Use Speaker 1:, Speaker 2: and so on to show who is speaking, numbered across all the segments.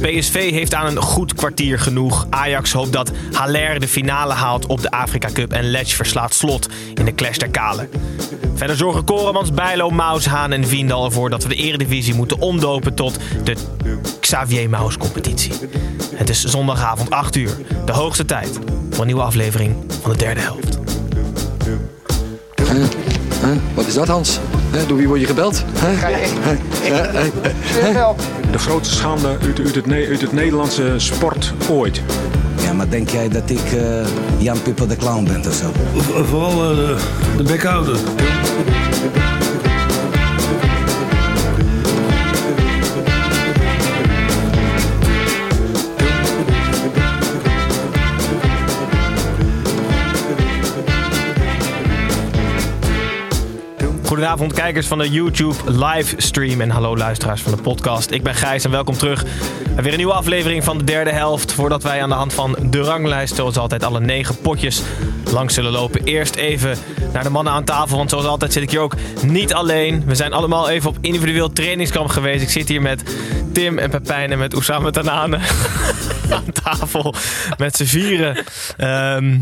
Speaker 1: PSV heeft aan een goed kwartier genoeg. Ajax hoopt dat Haller de finale haalt op de Afrika Cup en Lech verslaat slot in de Clash der Kalen. Verder zorgen Koremans, Bijlo, Maus, Haan en Viendal ervoor dat we de Eredivisie moeten omdopen tot de Xavier Maus competitie. Het is zondagavond 8 uur, de hoogste tijd voor een nieuwe aflevering van de derde helft.
Speaker 2: Huh? Wat is dat, Hans? Huh? Door wie word je gebeld? Huh?
Speaker 3: De grootste schande uit, uit, het, uit het Nederlandse sport ooit.
Speaker 4: Ja, maar denk jij dat ik eh, Jan Pippo de Clown ben of zo?
Speaker 5: Vooral eh, de, de bekhouder.
Speaker 1: Goedenavond kijkers van de YouTube livestream en hallo luisteraars van de podcast. Ik ben Gijs en welkom terug weer een nieuwe aflevering van de derde helft. Voordat wij aan de hand van de ranglijst zoals altijd alle negen potjes langs zullen lopen. Eerst even naar de mannen aan tafel, want zoals altijd zit ik hier ook niet alleen. We zijn allemaal even op individueel trainingskamp geweest. Ik zit hier met Tim en Pepijn en met Oussama Tanane aan tafel met z'n vieren. Ehm,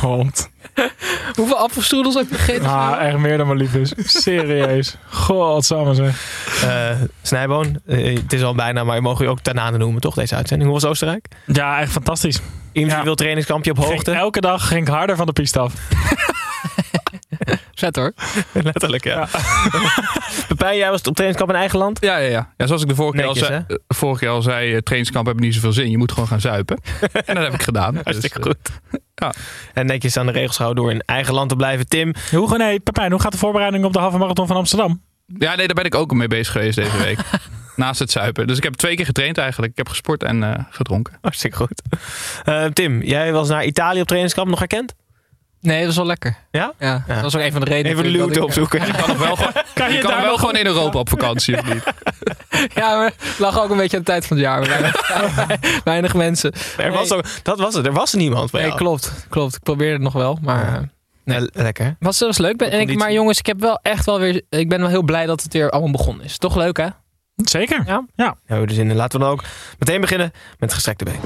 Speaker 6: Hond.
Speaker 7: Hoeveel appelstrudels heb je gegeten?
Speaker 6: Ah, echt meer dan mijn lief is. Serieus. Godsamme zeg.
Speaker 1: eh Snijboon, eh, het is al bijna, maar je mag je ook Tanane noemen, toch, deze uitzending? Hoe was Oostenrijk?
Speaker 6: Ja, echt fantastisch.
Speaker 1: Individueel
Speaker 6: Ja.
Speaker 1: trainingskampje op
Speaker 6: Ging-
Speaker 1: hoogte.
Speaker 6: elke dag ging ik harder van de piste af.
Speaker 7: Zet hoor.
Speaker 1: Letterlijk, ja. Pepijn, jij was op trainingskamp in eigen land?
Speaker 8: Ja, ja, ja. ja zoals ik de vorige keer, al
Speaker 1: Netjes,
Speaker 8: zei, eh, vorige keer al zei, eh, trainingskamp hebben niet zoveel zin. Je moet gewoon gaan zuipen. en dat heb ik gedaan.
Speaker 1: Hartstikke
Speaker 8: Dus,
Speaker 1: goed.
Speaker 8: ja.
Speaker 1: En netjes aan de regels gehouden door in eigen land te blijven. Tim,
Speaker 6: Hoe, nee, Pepijn, hoe gaat de voorbereiding op de halve marathon van Amsterdam?
Speaker 8: ja, nee, daar ben ik ook mee bezig geweest deze week. Naast het zuipen. Dus ik heb twee keer getraind eigenlijk. Ik heb gesport en eh, gedronken.
Speaker 1: hartstikke goed. Eh, Tim, jij was naar Italië op trainingskamp, nog herkend?
Speaker 7: Nee, dat was wel lekker.
Speaker 1: Ja?
Speaker 7: Ja, dat was ook een van de redenen.
Speaker 1: Even de luwte opzoeken.
Speaker 8: Je kan nog wel, gewoon- je kan
Speaker 6: daar
Speaker 8: wel
Speaker 6: nog-
Speaker 8: gewoon in Europa op vakantie, of niet?
Speaker 7: Ja, maar het lag ook een beetje aan de tijd van het jaar. Weinig, weinig mensen.
Speaker 1: Er was ook, dat was het, er was niemand
Speaker 7: Nee, klopt. Klopt. Ik probeerde het nog wel. Maar eh,
Speaker 1: Nee, lekker.
Speaker 7: was, was leuk. Ben, en ik, maar jongens, ik heb wel echt wel weer. Ik ben wel heel blij dat het weer allemaal begonnen is. Toch leuk, hè?
Speaker 6: Zeker.
Speaker 7: Ja.
Speaker 6: ja.
Speaker 1: Zin in. Laten we dan ook meteen beginnen met gestrekte been.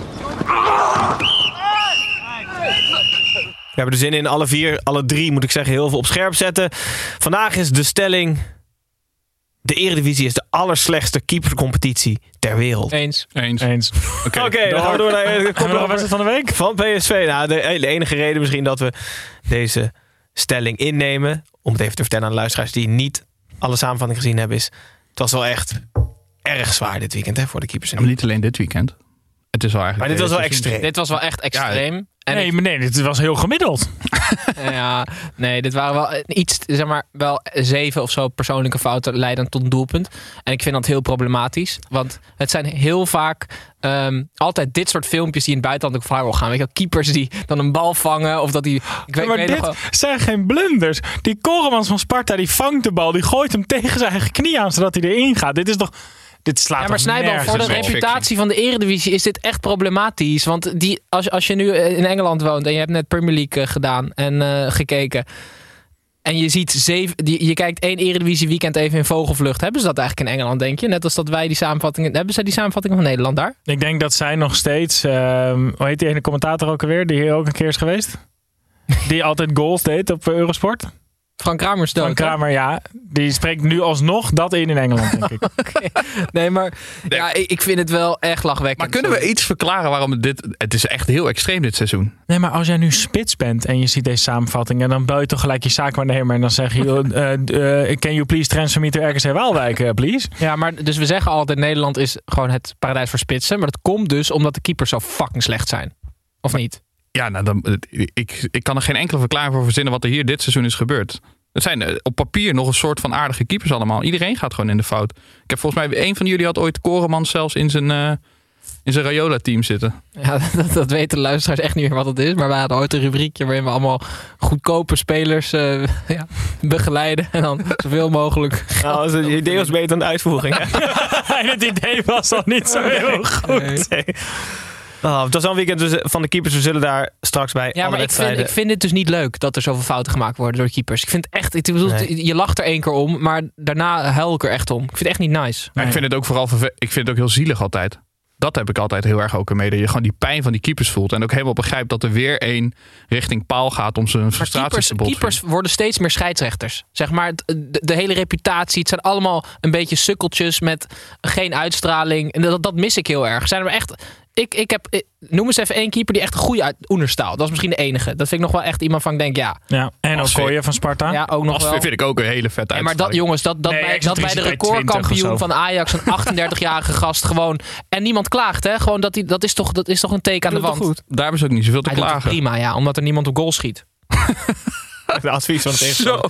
Speaker 1: We hebben er zin in. Alle vier, alle drie moet ik zeggen, heel veel op scherp zetten. Vandaag is de stelling... De Eredivisie is de allerslechtste keeperscompetitie ter wereld.
Speaker 7: Eens.
Speaker 8: Eens.
Speaker 6: Eens.
Speaker 8: Oké.
Speaker 1: Oké, dan gaan we door naar de
Speaker 6: wedstrijd van de week?
Speaker 1: van PSV. Nou, de, de enige reden misschien dat we deze stelling innemen... om het even te vertellen aan de luisteraars die niet alle samenvatting gezien hebben... is het was wel echt erg zwaar dit weekend hè, voor de keepers.
Speaker 8: Maar niet alleen dit weekend. Het is wel eigenlijk...
Speaker 1: Maar dit was wel extreem.
Speaker 7: Dit was wel echt extreem. En
Speaker 6: nee,
Speaker 7: ik-
Speaker 6: maar nee, dit was heel gemiddeld.
Speaker 7: ja, nee, dit waren wel iets, zeg maar, wel zeven of zo persoonlijke fouten leiden tot een doelpunt. En ik vind dat heel problematisch. Want het zijn heel vaak ehm, altijd dit soort filmpjes die in het buitenland ook viral gaan. Weet je wel, keepers die dan een bal vangen of dat die... Ik weet,
Speaker 6: maar
Speaker 7: ik weet
Speaker 6: dit
Speaker 7: nog wel-
Speaker 6: zijn geen blunders. Die Koremans van Sparta, die vangt de bal. Die gooit hem tegen zijn eigen knie aan, zodat hij erin gaat. Dit is toch... Dit slaat
Speaker 7: Ja, maar Snijboom, voor de reputatie van de Eredivisie is dit echt problematisch. Want die, als, als je nu eh, in Engeland woont en je hebt net Premier League eh, gedaan en eh, gekeken. En je ziet zeven, die, je kijkt één Eredivisie weekend even in vogelvlucht. Hebben ze dat eigenlijk in Engeland, denk je? Net als dat wij die samenvattingen... Hebben zij die samenvattingen van Nederland daar?
Speaker 6: Ik denk dat zij nog steeds... ehm, hoe heet die ene commentator ook alweer? Die hier ook een keer is geweest? Die altijd goals deed op Eurosport?
Speaker 7: Frank Kramer is dood. Hè?
Speaker 6: Kramer, ja. Die spreekt nu alsnog dat in in Engeland, denk ik.
Speaker 7: Nee, maar ja, ik, ik vind het wel echt lachwekkend.
Speaker 8: Maar kunnen we iets verklaren waarom dit... Het is echt heel extreem dit seizoen.
Speaker 6: Nee, maar als jij nu spits bent en je ziet deze samenvatting... en dan bel je toch gelijk je zaakwaarnemer en dan zeg je... eh, eh, can you please transfer me to RKC Waalwijk, eh, please?
Speaker 7: Ja, maar dus we zeggen altijd Nederland is gewoon het paradijs voor spitsen. Maar dat komt dus omdat de keepers zo fucking slecht zijn. Of niet?
Speaker 8: Ja, nou, dan, ik, ik kan er geen enkele verklaring voor verzinnen wat er hier dit seizoen is gebeurd. Het zijn eh, op papier nog een soort van aardige keepers allemaal. Iedereen gaat gewoon in de fout. Ik heb volgens mij, een van jullie had ooit Koreman zelfs in zijn, eh, in zijn Rayola-team zitten.
Speaker 7: Ja, dat, dat weten de luisteraars echt niet meer wat het is. Maar we hadden ooit een rubriekje waarin we allemaal goedkope spelers eh, ja, begeleiden. En dan zoveel mogelijk.
Speaker 1: Nou, het idee was beter dan de uitvoering. hè?
Speaker 6: En het idee was al niet zo heel goed.
Speaker 7: Nee.
Speaker 1: Nee. Oh, het was wel een weekend dus van de keepers. We zullen daar straks bij
Speaker 7: Ja, maar ik vind, ik vind het dus niet leuk dat er zoveel fouten gemaakt worden door keepers. Ik vind het echt, ik bedoel,
Speaker 1: Nee.
Speaker 7: je lacht er één keer om, maar daarna huil ik er echt om. Ik vind het echt niet nice.
Speaker 8: Maar ik vind het ook vooral ik vind het ook heel zielig altijd. Dat heb ik altijd heel erg ook ermee. Dat je gewoon die pijn van die keepers voelt. En ook helemaal begrijpt dat er weer één richting paal gaat om zijn frustraties
Speaker 7: keepers,
Speaker 8: te botsen.
Speaker 7: keepers worden steeds meer scheidsrechters. Zeg maar, de, de hele reputatie. Het zijn allemaal een beetje sukkeltjes met geen uitstraling. En dat, dat mis ik heel erg. Zijn er echt... Ik, ik heb, ik- noem eens even één keeper die echt een goede uit Oenerstaal. Dat is misschien de enige. Dat vind ik nog wel echt iemand van ik denk, ja,
Speaker 6: Ja. En
Speaker 8: Als
Speaker 6: Okoye van Sparta.
Speaker 7: ja ook nog
Speaker 8: Dat
Speaker 7: wel.
Speaker 8: vind ik ook een hele vette
Speaker 7: Nee, maar dat, jongens, dat, dat,
Speaker 6: Nee,
Speaker 7: bij, dat bij de
Speaker 6: excentriciteit 20
Speaker 7: recordkampioen van Ajax, een 38-jarige gast, gewoon. En niemand klaagt, hè? Gewoon dat, die, dat, is toch, dat is toch een teken aan de wand.
Speaker 1: goed.
Speaker 8: Daar hebben ze ook niet zoveel te
Speaker 7: Hij doet het
Speaker 8: klagen.
Speaker 7: prima, ja, omdat er niemand op goal schiet.
Speaker 1: De advies van het
Speaker 8: Zo.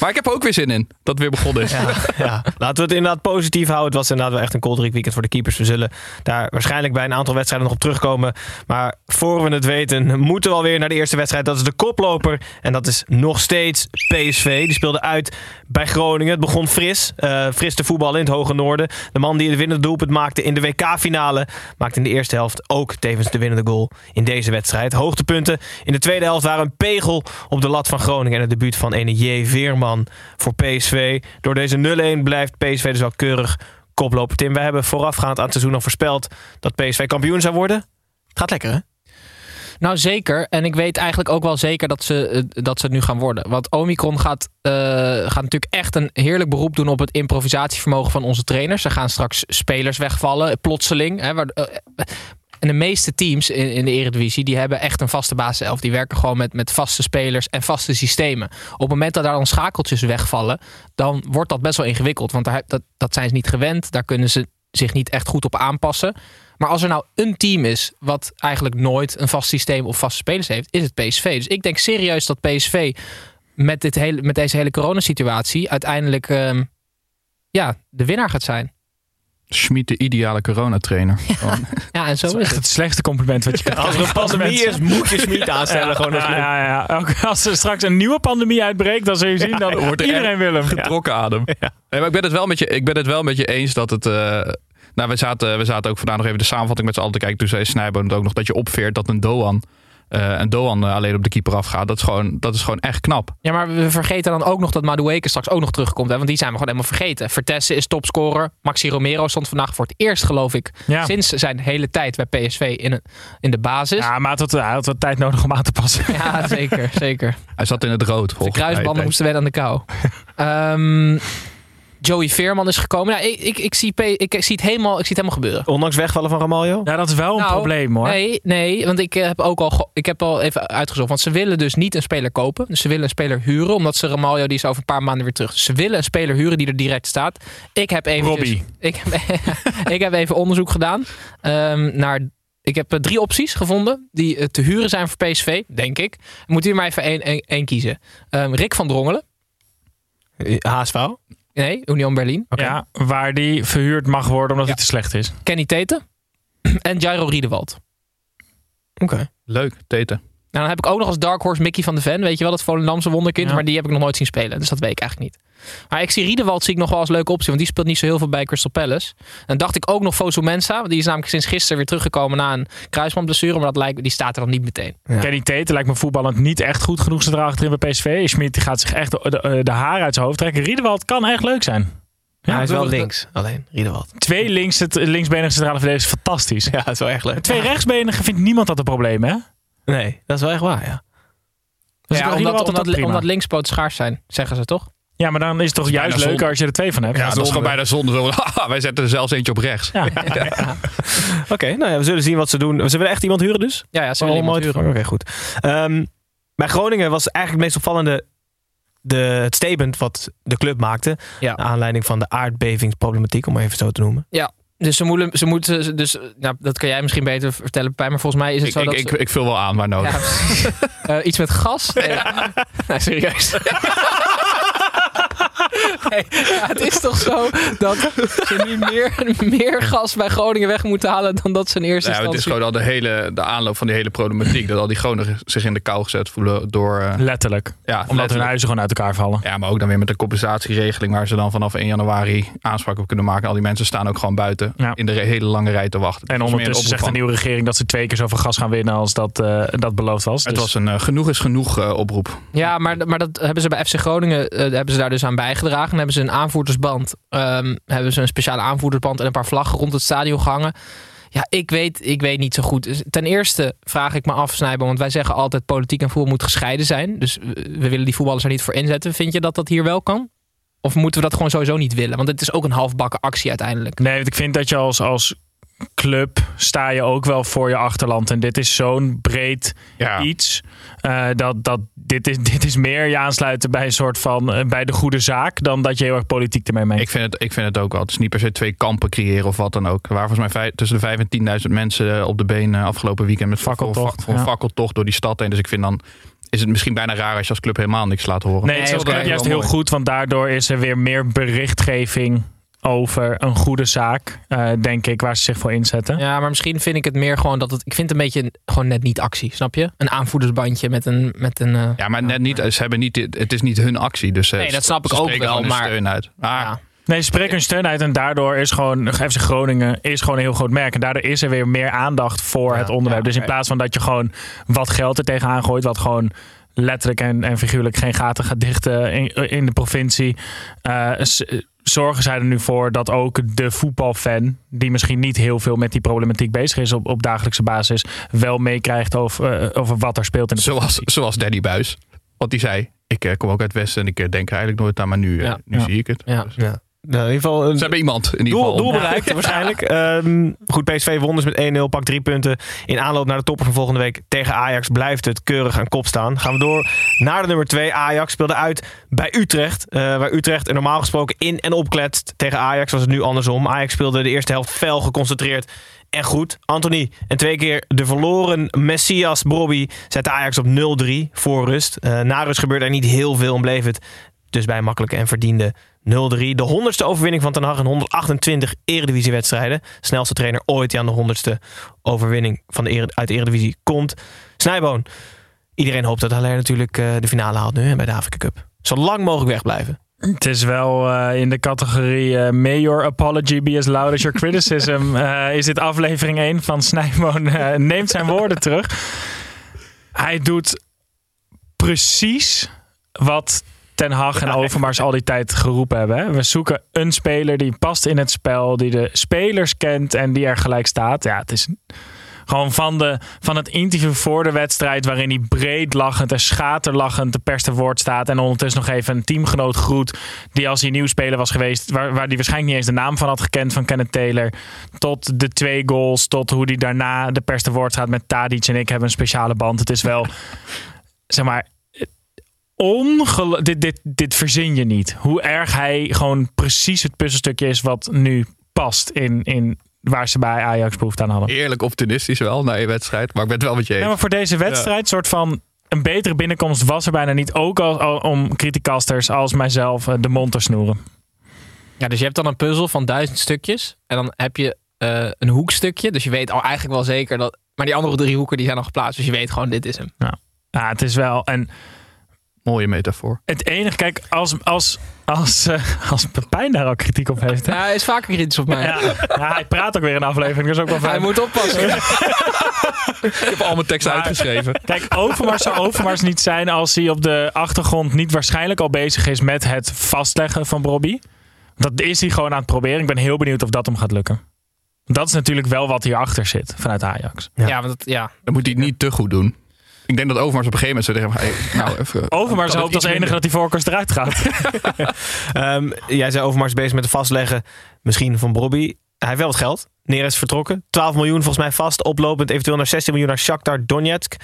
Speaker 8: Maar ik heb er ook weer zin in dat het weer begonnen is.
Speaker 1: Ja, ja. Laten we het inderdaad positief houden. Het was inderdaad wel echt een koldrik weekend voor de keepers. We zullen daar waarschijnlijk bij een aantal wedstrijden nog op terugkomen. Maar voor we het weten, moeten we alweer naar de eerste wedstrijd. Dat is de koploper. En dat is nog steeds PSV. Die speelde uit bij Groningen. Het begon fris. eh, fris te voetballen in het hoge noorden. De man die het winnende doelpunt maakte in de WK-finale... maakte in de eerste helft ook tevens de winnende goal in deze wedstrijd. Hoogtepunten in de tweede helft waren een pegel op de lat van Groningen... en het debuut van ene J. Veerman voor PSV. Door deze 0-1 blijft PSV dus al keurig koploper. Tim, wij hebben voorafgaand aan het seizoen al voorspeld... dat PSV kampioen zou worden. Het gaat lekker, hè?
Speaker 7: Nou, zeker. En ik weet eigenlijk ook wel zeker dat ze, eh, dat ze het nu gaan worden. Want Omicron gaat, eh, gaat natuurlijk echt een heerlijk beroep doen op het improvisatievermogen van onze trainers. Er gaan straks spelers wegvallen, plotseling. Hè, waar, eh, en de meeste teams in, in de Eredivisie, die hebben echt een vaste basiself. Die werken gewoon met, met vaste spelers en vaste systemen. Op het moment dat daar dan schakeltjes wegvallen, dan wordt dat best wel ingewikkeld. Want daar, dat, dat zijn ze niet gewend. Daar kunnen ze zich niet echt goed op aanpassen. Maar als er nou een team is wat eigenlijk nooit een vast systeem of vaste spelers heeft, is het PSV. Dus ik denk serieus dat PSV met, dit hele, met deze hele coronasituatie uiteindelijk ehm, ja, de winnaar gaat zijn.
Speaker 8: Schmid de ideale coronatrainer. Gewoon.
Speaker 7: Ja, en zo
Speaker 6: Dat is
Speaker 7: is
Speaker 6: echt
Speaker 7: het.
Speaker 6: het slechtste compliment wat je kan
Speaker 1: Als er een pandemie is, moet je Smit aanstellen.
Speaker 6: Ja,
Speaker 1: gewoon als
Speaker 6: ja, ja, ja. Ook als er straks een nieuwe pandemie uitbreekt, dan zul je zien, dan wordt
Speaker 8: er
Speaker 6: iedereen wil hem.
Speaker 8: getrokken adem. Nee, maar ik ben het wel met je, ik ben het wel met je eens dat het. eh, nou, we zaten, we zaten ook vandaag nog even de samenvatting met z'n allen te kijken. Toen zei Snijboon het ook nog dat je opveert dat een Doan. Eh een Doan eh, alleen op de keeper afgaat. Dat is, gewoon, dat is gewoon echt knap.
Speaker 7: Ja, maar we vergeten dan ook nog dat Madueke straks ook nog terugkomt. Hè? Want die zijn we gewoon helemaal vergeten. Vertessen is topscorer. Maxi Romero stond vandaag voor het eerst, geloof ik,
Speaker 6: Ja.
Speaker 7: sinds zijn hele tijd bij PSV in, een, in de basis. Ja,
Speaker 6: Ja, maar hij had, wat, hij had wat tijd nodig om aan te passen.
Speaker 7: zeker, zeker.
Speaker 8: Hij zat in het rood.
Speaker 7: De kruisbanden moesten wennen aan de kou. Ehm, Joey Veerman is gekomen. Nou, ik, ik, ik, zie, ik, zie het helemaal, ik zie het helemaal gebeuren.
Speaker 1: Ondanks wegvallen van Ramaljo.
Speaker 6: Ja, dat is wel een
Speaker 7: Nou,
Speaker 6: probleem hoor.
Speaker 7: Nee, nee, want ik eh, heb ook al, ik heb al even uitgezocht. Want ze willen dus niet een speler kopen. Dus ze willen een speler huren. Omdat ze Ramaljo, die is over een paar maanden weer terug. Dus ze willen een speler huren die er direct staat. Ik heb even,
Speaker 6: Robbie.
Speaker 7: ik, heb, ik heb even onderzoek gedaan ehm, naar... Ik heb eh, drie opties gevonden die eh, te huren zijn voor PSV, denk ik. Moet u maar even één, één, één kiezen. Ehm, Rick van Drongelen.
Speaker 1: HSV.
Speaker 7: Nee, Union Berlin.
Speaker 6: Ja, waar die verhuurd mag worden omdat hij te slecht is.
Speaker 7: Kenny Teten. En Jairo Riedewald.
Speaker 1: Oké.
Speaker 8: Leuk, Teten.
Speaker 7: Nou, dan heb ik ook nog als Dark Horse Mickey van de Ven. Weet je wel, dat Volendamse wonderkind.
Speaker 6: Ja.
Speaker 7: Maar die heb ik nog nooit zien spelen. Dus dat weet ik eigenlijk niet. Maar ik zie Riedewald zie ik nog wel als leuke optie. Want die speelt niet zo heel veel bij Crystal Palace. Dan dacht ik ook nog Fosu Mensa. want Die is namelijk sinds gisteren weer teruggekomen na een kruisbandblessure. Maar dat lijkt, die staat er dan niet meteen.
Speaker 1: Ja.
Speaker 6: Kenny Tete lijkt me voetballend niet echt goed genoeg centraal achterin bij PSV. Schmid gaat zich echt de, de, de haar uit zijn hoofd trekken. Riedewald kan echt leuk zijn.
Speaker 1: Ja, hij is wel links. Alleen, Riedewald.
Speaker 6: Twee links, het, linksbenige centrale verdedigers is fantastisch.
Speaker 1: Ja, dat is wel echt leuk.
Speaker 6: Twee rechtsbenigen vindt niemand dat een probleem, hè?
Speaker 1: Nee, dat is wel echt waar, ja.
Speaker 6: Dus
Speaker 7: ja,
Speaker 6: wil
Speaker 7: omdat, omdat, omdat linkspoot schaars zijn, zeggen ze toch?
Speaker 6: Ja, maar dan is het toch
Speaker 8: is
Speaker 6: juist leuker als je er twee van hebt.
Speaker 8: Ja, dat is gewoon bijna zonde. Zo, wij zetten er zelfs eentje op rechts.
Speaker 6: Ja.
Speaker 1: Oké, nou ja, we zullen zien wat ze doen. Ze willen echt iemand huren dus?
Speaker 7: Ja, ja ze
Speaker 1: Oh,
Speaker 7: willen iemand huren.
Speaker 1: Oké, goed. Ehm, bij Groningen was eigenlijk het meest opvallende de, het statement wat de club maakte.
Speaker 7: Ja.
Speaker 1: Naar aanleiding van de aardbevingsproblematiek, om maar even zo te noemen.
Speaker 7: Dus ze moeten, ze moeten dus, nou, dat kan jij misschien beter vertellen, Pepijn, maar volgens mij is het
Speaker 8: Ik,
Speaker 7: zo
Speaker 8: ik,
Speaker 7: dat
Speaker 8: ik,
Speaker 7: ze-
Speaker 8: ik vul wel aan waar nodig.
Speaker 7: Ja. Eh, iets met gas? Nee, nee, serieus. Nee, ja, het is toch zo dat ze nu meer, meer gas bij Groningen weg moeten halen dan dat ze in eerste
Speaker 8: Ja, het is gewoon al de, hele, de aanloop van die hele problematiek. Dat al die Groningers zich in de kou gezet voelen door... eh,
Speaker 6: Letterlijk.
Speaker 8: ja,
Speaker 6: Omdat hun huizen gewoon uit elkaar vallen.
Speaker 8: Ja, maar ook dan weer met de compensatieregeling waar ze dan vanaf 1 januari aanspraak op kunnen maken. Al die mensen staan ook gewoon buiten
Speaker 6: Ja.
Speaker 8: in de hele lange rij te wachten.
Speaker 6: En ondertussen zegt de nieuwe regering dat ze twee keer zoveel gas gaan winnen als dat, eh, dat beloofd was.
Speaker 8: Het
Speaker 6: Dus-
Speaker 8: was een eh, genoeg is genoeg oproep.
Speaker 7: Ja, maar, maar dat hebben ze bij FC Groningen hebben ze daar dus aan bijgedragen. Hebben ze een aanvoerdersband, ehm, hebben ze een speciale aanvoerdersband en een paar vlaggen rond het stadion gehangen. Ja, ik weet, ik weet niet zo goed. Ten eerste vraag ik me af, want wij zeggen altijd politiek en voetbal moet gescheiden zijn. Dus we we willen die voetballers er niet voor inzetten. Vind je dat dat hier wel kan? Of moeten we dat gewoon sowieso niet willen? Want het is ook een halfbakken actie uiteindelijk.
Speaker 6: Nee, want ik vind dat je als, als club sta je ook wel voor je achterland. En dit is zo'n breed
Speaker 8: Ja.
Speaker 6: iets. eh, dat, dat dit, is, dit is meer je aansluiten bij een soort van eh, bij de goede zaak. Dan dat je heel erg politiek ermee meent.
Speaker 8: Ik vind, het, ik vind het ook wel. Het is niet per se twee kampen creëren of wat dan ook. Er waren volgens mij vijf- tussen de 5 en 10.000 mensen eh, op de been afgelopen weekend met
Speaker 6: Fakkeltocht,
Speaker 8: Voor, voor een
Speaker 6: ja.
Speaker 8: fakkeltocht door die stad heen. Dus ik vind dan is het misschien bijna raar als je als club helemaal niks laat horen.
Speaker 6: Nee, het is als club juist heel
Speaker 8: mooi.
Speaker 6: goed. Want daardoor is er weer meer berichtgeving over een goede zaak. eh, denk ik, waar ze zich voor inzetten.
Speaker 7: Ja, maar misschien vind ik het meer gewoon dat het. Ik vind het een beetje gewoon net niet actie, snap je? Een aanvoerdersbandje met een. Met een eh,
Speaker 8: Ja, maar net niet. Ze hebben niet. Het is niet hun actie. Dus, eh,
Speaker 7: Nee, dat snap ik
Speaker 8: ze
Speaker 7: ook wel, maar-
Speaker 8: steun uit. Ah,
Speaker 7: ja.
Speaker 6: Nee, ze spreken hun steun uit en daardoor is gewoon FC Groningen is gewoon een heel groot merk. En daardoor is er weer meer aandacht voor
Speaker 7: Ja,
Speaker 6: het onderwerp.
Speaker 7: ja,
Speaker 6: dus in plaats van dat je gewoon wat geld er tegenaan gooit, wat gewoon letterlijk en, en figuurlijk geen gaten gaat dichten in, in de provincie, eh, s- zorgen zij er nu voor dat ook de voetbalfan, die misschien niet heel veel met die problematiek bezig is op, op dagelijkse basis, wel meekrijgt over, eh, over wat er speelt in de
Speaker 8: zoals, zoals Danny Buis. Want die zei: Ik eh, kom ook uit Westen en ik eh, denk er eigenlijk nooit aan, maar nu,
Speaker 7: Ja.
Speaker 8: nu
Speaker 6: Ja.
Speaker 8: zie ik het.
Speaker 7: Ja.
Speaker 8: Dus,
Speaker 1: Ja. Nou, in ieder geval een
Speaker 8: Ze hebben iemand in ieder
Speaker 1: doel,
Speaker 8: geval.
Speaker 1: doel bereikt waarschijnlijk. Ehm, goed, PSV won dus met 1-0, pakt drie punten. In aanloop naar de topper van volgende week tegen Ajax blijft het keurig aan kop staan. Gaan we door naar de nummer 2. Ajax speelde uit bij Utrecht. eh, waar Utrecht er normaal gesproken in en opkletst. Tegen Ajax was het nu andersom. Ajax speelde de eerste helft fel geconcentreerd. En goed, Anthony en twee keer de verloren Messias Bobby zette Ajax op 0-3 voor rust. Eh, na rust gebeurde er niet heel veel en bleef het dus bij een makkelijke en verdiende 0-3. De honderdste overwinning van Ten Hag in 128 eredivisiewedstrijden. Snelste trainer ooit die aan de honderdste overwinning van de uit de eredivisie komt. Snijboon. Iedereen hoopt dat Haller natuurlijk eh, de finale haalt nu hè, bij de Afrika Cup. Zo lang mogelijk wegblijven.
Speaker 6: Het is wel eh, in de categorie eh, May your apology be as loud as your criticism. is dit aflevering 1 van Snijboon neemt zijn woorden terug. Hij doet precies wat Ten Hag en Overmars al die tijd geroepen hebben. Hè. We zoeken een speler die past in het spel, die de spelers kent en die er gelijk staat. Ja, het is gewoon van, de, van het interview voor de wedstrijd, waarin hij breed lachend en schaterlachend de pers te woord staat. En ondertussen nog even een teamgenoot groet, die als hij nieuw speler was geweest, waar, waar hij waarschijnlijk niet eens de naam van had gekend van Kenneth Taylor. Tot de twee goals, tot hoe hij daarna de pers te woord gaat met Tadic en ik hebben een speciale band. Het is wel, zeg maar, dit, dit, dit verzin je niet. Hoe erg hij gewoon precies het puzzelstukje is wat nu past in, in waar ze bij Ajax behoefte aan hadden.
Speaker 8: Eerlijk optimistisch wel na je wedstrijd. Maar ik ben het wel met je eens.
Speaker 6: Ja, maar voor deze wedstrijd, soort van een betere binnenkomst was er bijna niet. Ook al, al- om criticasters als mijzelf eh, de mond te snoeren.
Speaker 7: Ja, dus je hebt dan een puzzel van duizend stukjes. En dan heb je eh, een hoekstukje. Dus je weet al eigenlijk wel zeker dat. Maar die andere drie hoeken die zijn al geplaatst. Dus je weet gewoon, dit is hem.
Speaker 6: Ja, het is wel. En
Speaker 8: Mooie metafoor.
Speaker 6: het enige, kijk, als, als, als, eh, als Pepijn daar ook kritiek op heeft. Hè?
Speaker 7: Ja, hij is vaker kritisch op mij.
Speaker 6: Ja, ja, hij praat ook weer in een aflevering, dat is ook wel
Speaker 7: Hij moet oppassen.
Speaker 8: Ik heb al mijn tekst
Speaker 6: Maar-
Speaker 8: uitgeschreven.
Speaker 6: Kijk, Overmars zou Overmars niet zijn als hij op de achtergrond niet waarschijnlijk al bezig is met het vastleggen van Bobby. Dat is hij gewoon aan het proberen. Ik ben heel benieuwd of dat hem gaat lukken. Dat is natuurlijk wel wat hierachter zit vanuit Ajax.
Speaker 7: Ja, want dat, ja.
Speaker 8: Dan moet hij het niet te goed doen. Ik denk dat Overmars op een gegeven moment zo tegen hem... Hey, nou, even,
Speaker 6: Overmars hoopt
Speaker 8: het
Speaker 6: als enige dat die voorkeurs eruit gaat.
Speaker 1: Ehm, jij zei Overmars bezig met het vastleggen misschien van Bobby. Hij heeft wel wat geld. Neres vertrokken. 12 miljoen volgens mij vast. Oplopend eventueel naar 16 miljoen naar Shakhtar Donetsk.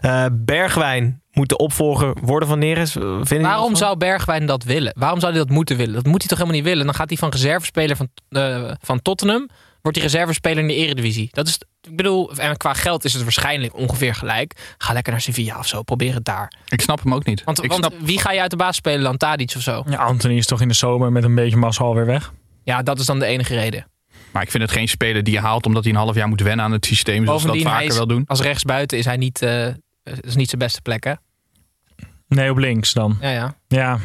Speaker 1: Eh, Bergwijn moet de opvolger worden van Neres. Eh,
Speaker 7: Waarom zou Bergwijn dat willen? Waarom zou hij dat moeten willen? Dat moet hij toch helemaal niet willen? Dan gaat hij van reservespeler van, eh, van Tottenham wordt hij reservespeler in de eredivisie. Dat is, ik bedoel, en qua geld is het waarschijnlijk ongeveer gelijk. Ga lekker naar Sevilla of zo, probeer het daar.
Speaker 8: Ik snap hem ook niet.
Speaker 7: Want,
Speaker 8: ik
Speaker 7: want
Speaker 8: snap,
Speaker 7: wie ga je uit de baas spelen dan? Tadic of zo?
Speaker 6: Ja, Anthony is toch in de zomer met een beetje massa alweer weg.
Speaker 7: Ja, dat is dan de enige reden.
Speaker 8: maar ik vind het geen speler die je haalt omdat hij een half jaar moet wennen aan het systeem. Zoals ze dat vaker
Speaker 7: is,
Speaker 8: wel doen.
Speaker 7: als rechtsbuiten is hij niet, eh, is niet zijn beste plek, hè?
Speaker 6: Nee, op links dan.
Speaker 7: Ja, ja.
Speaker 6: Ja.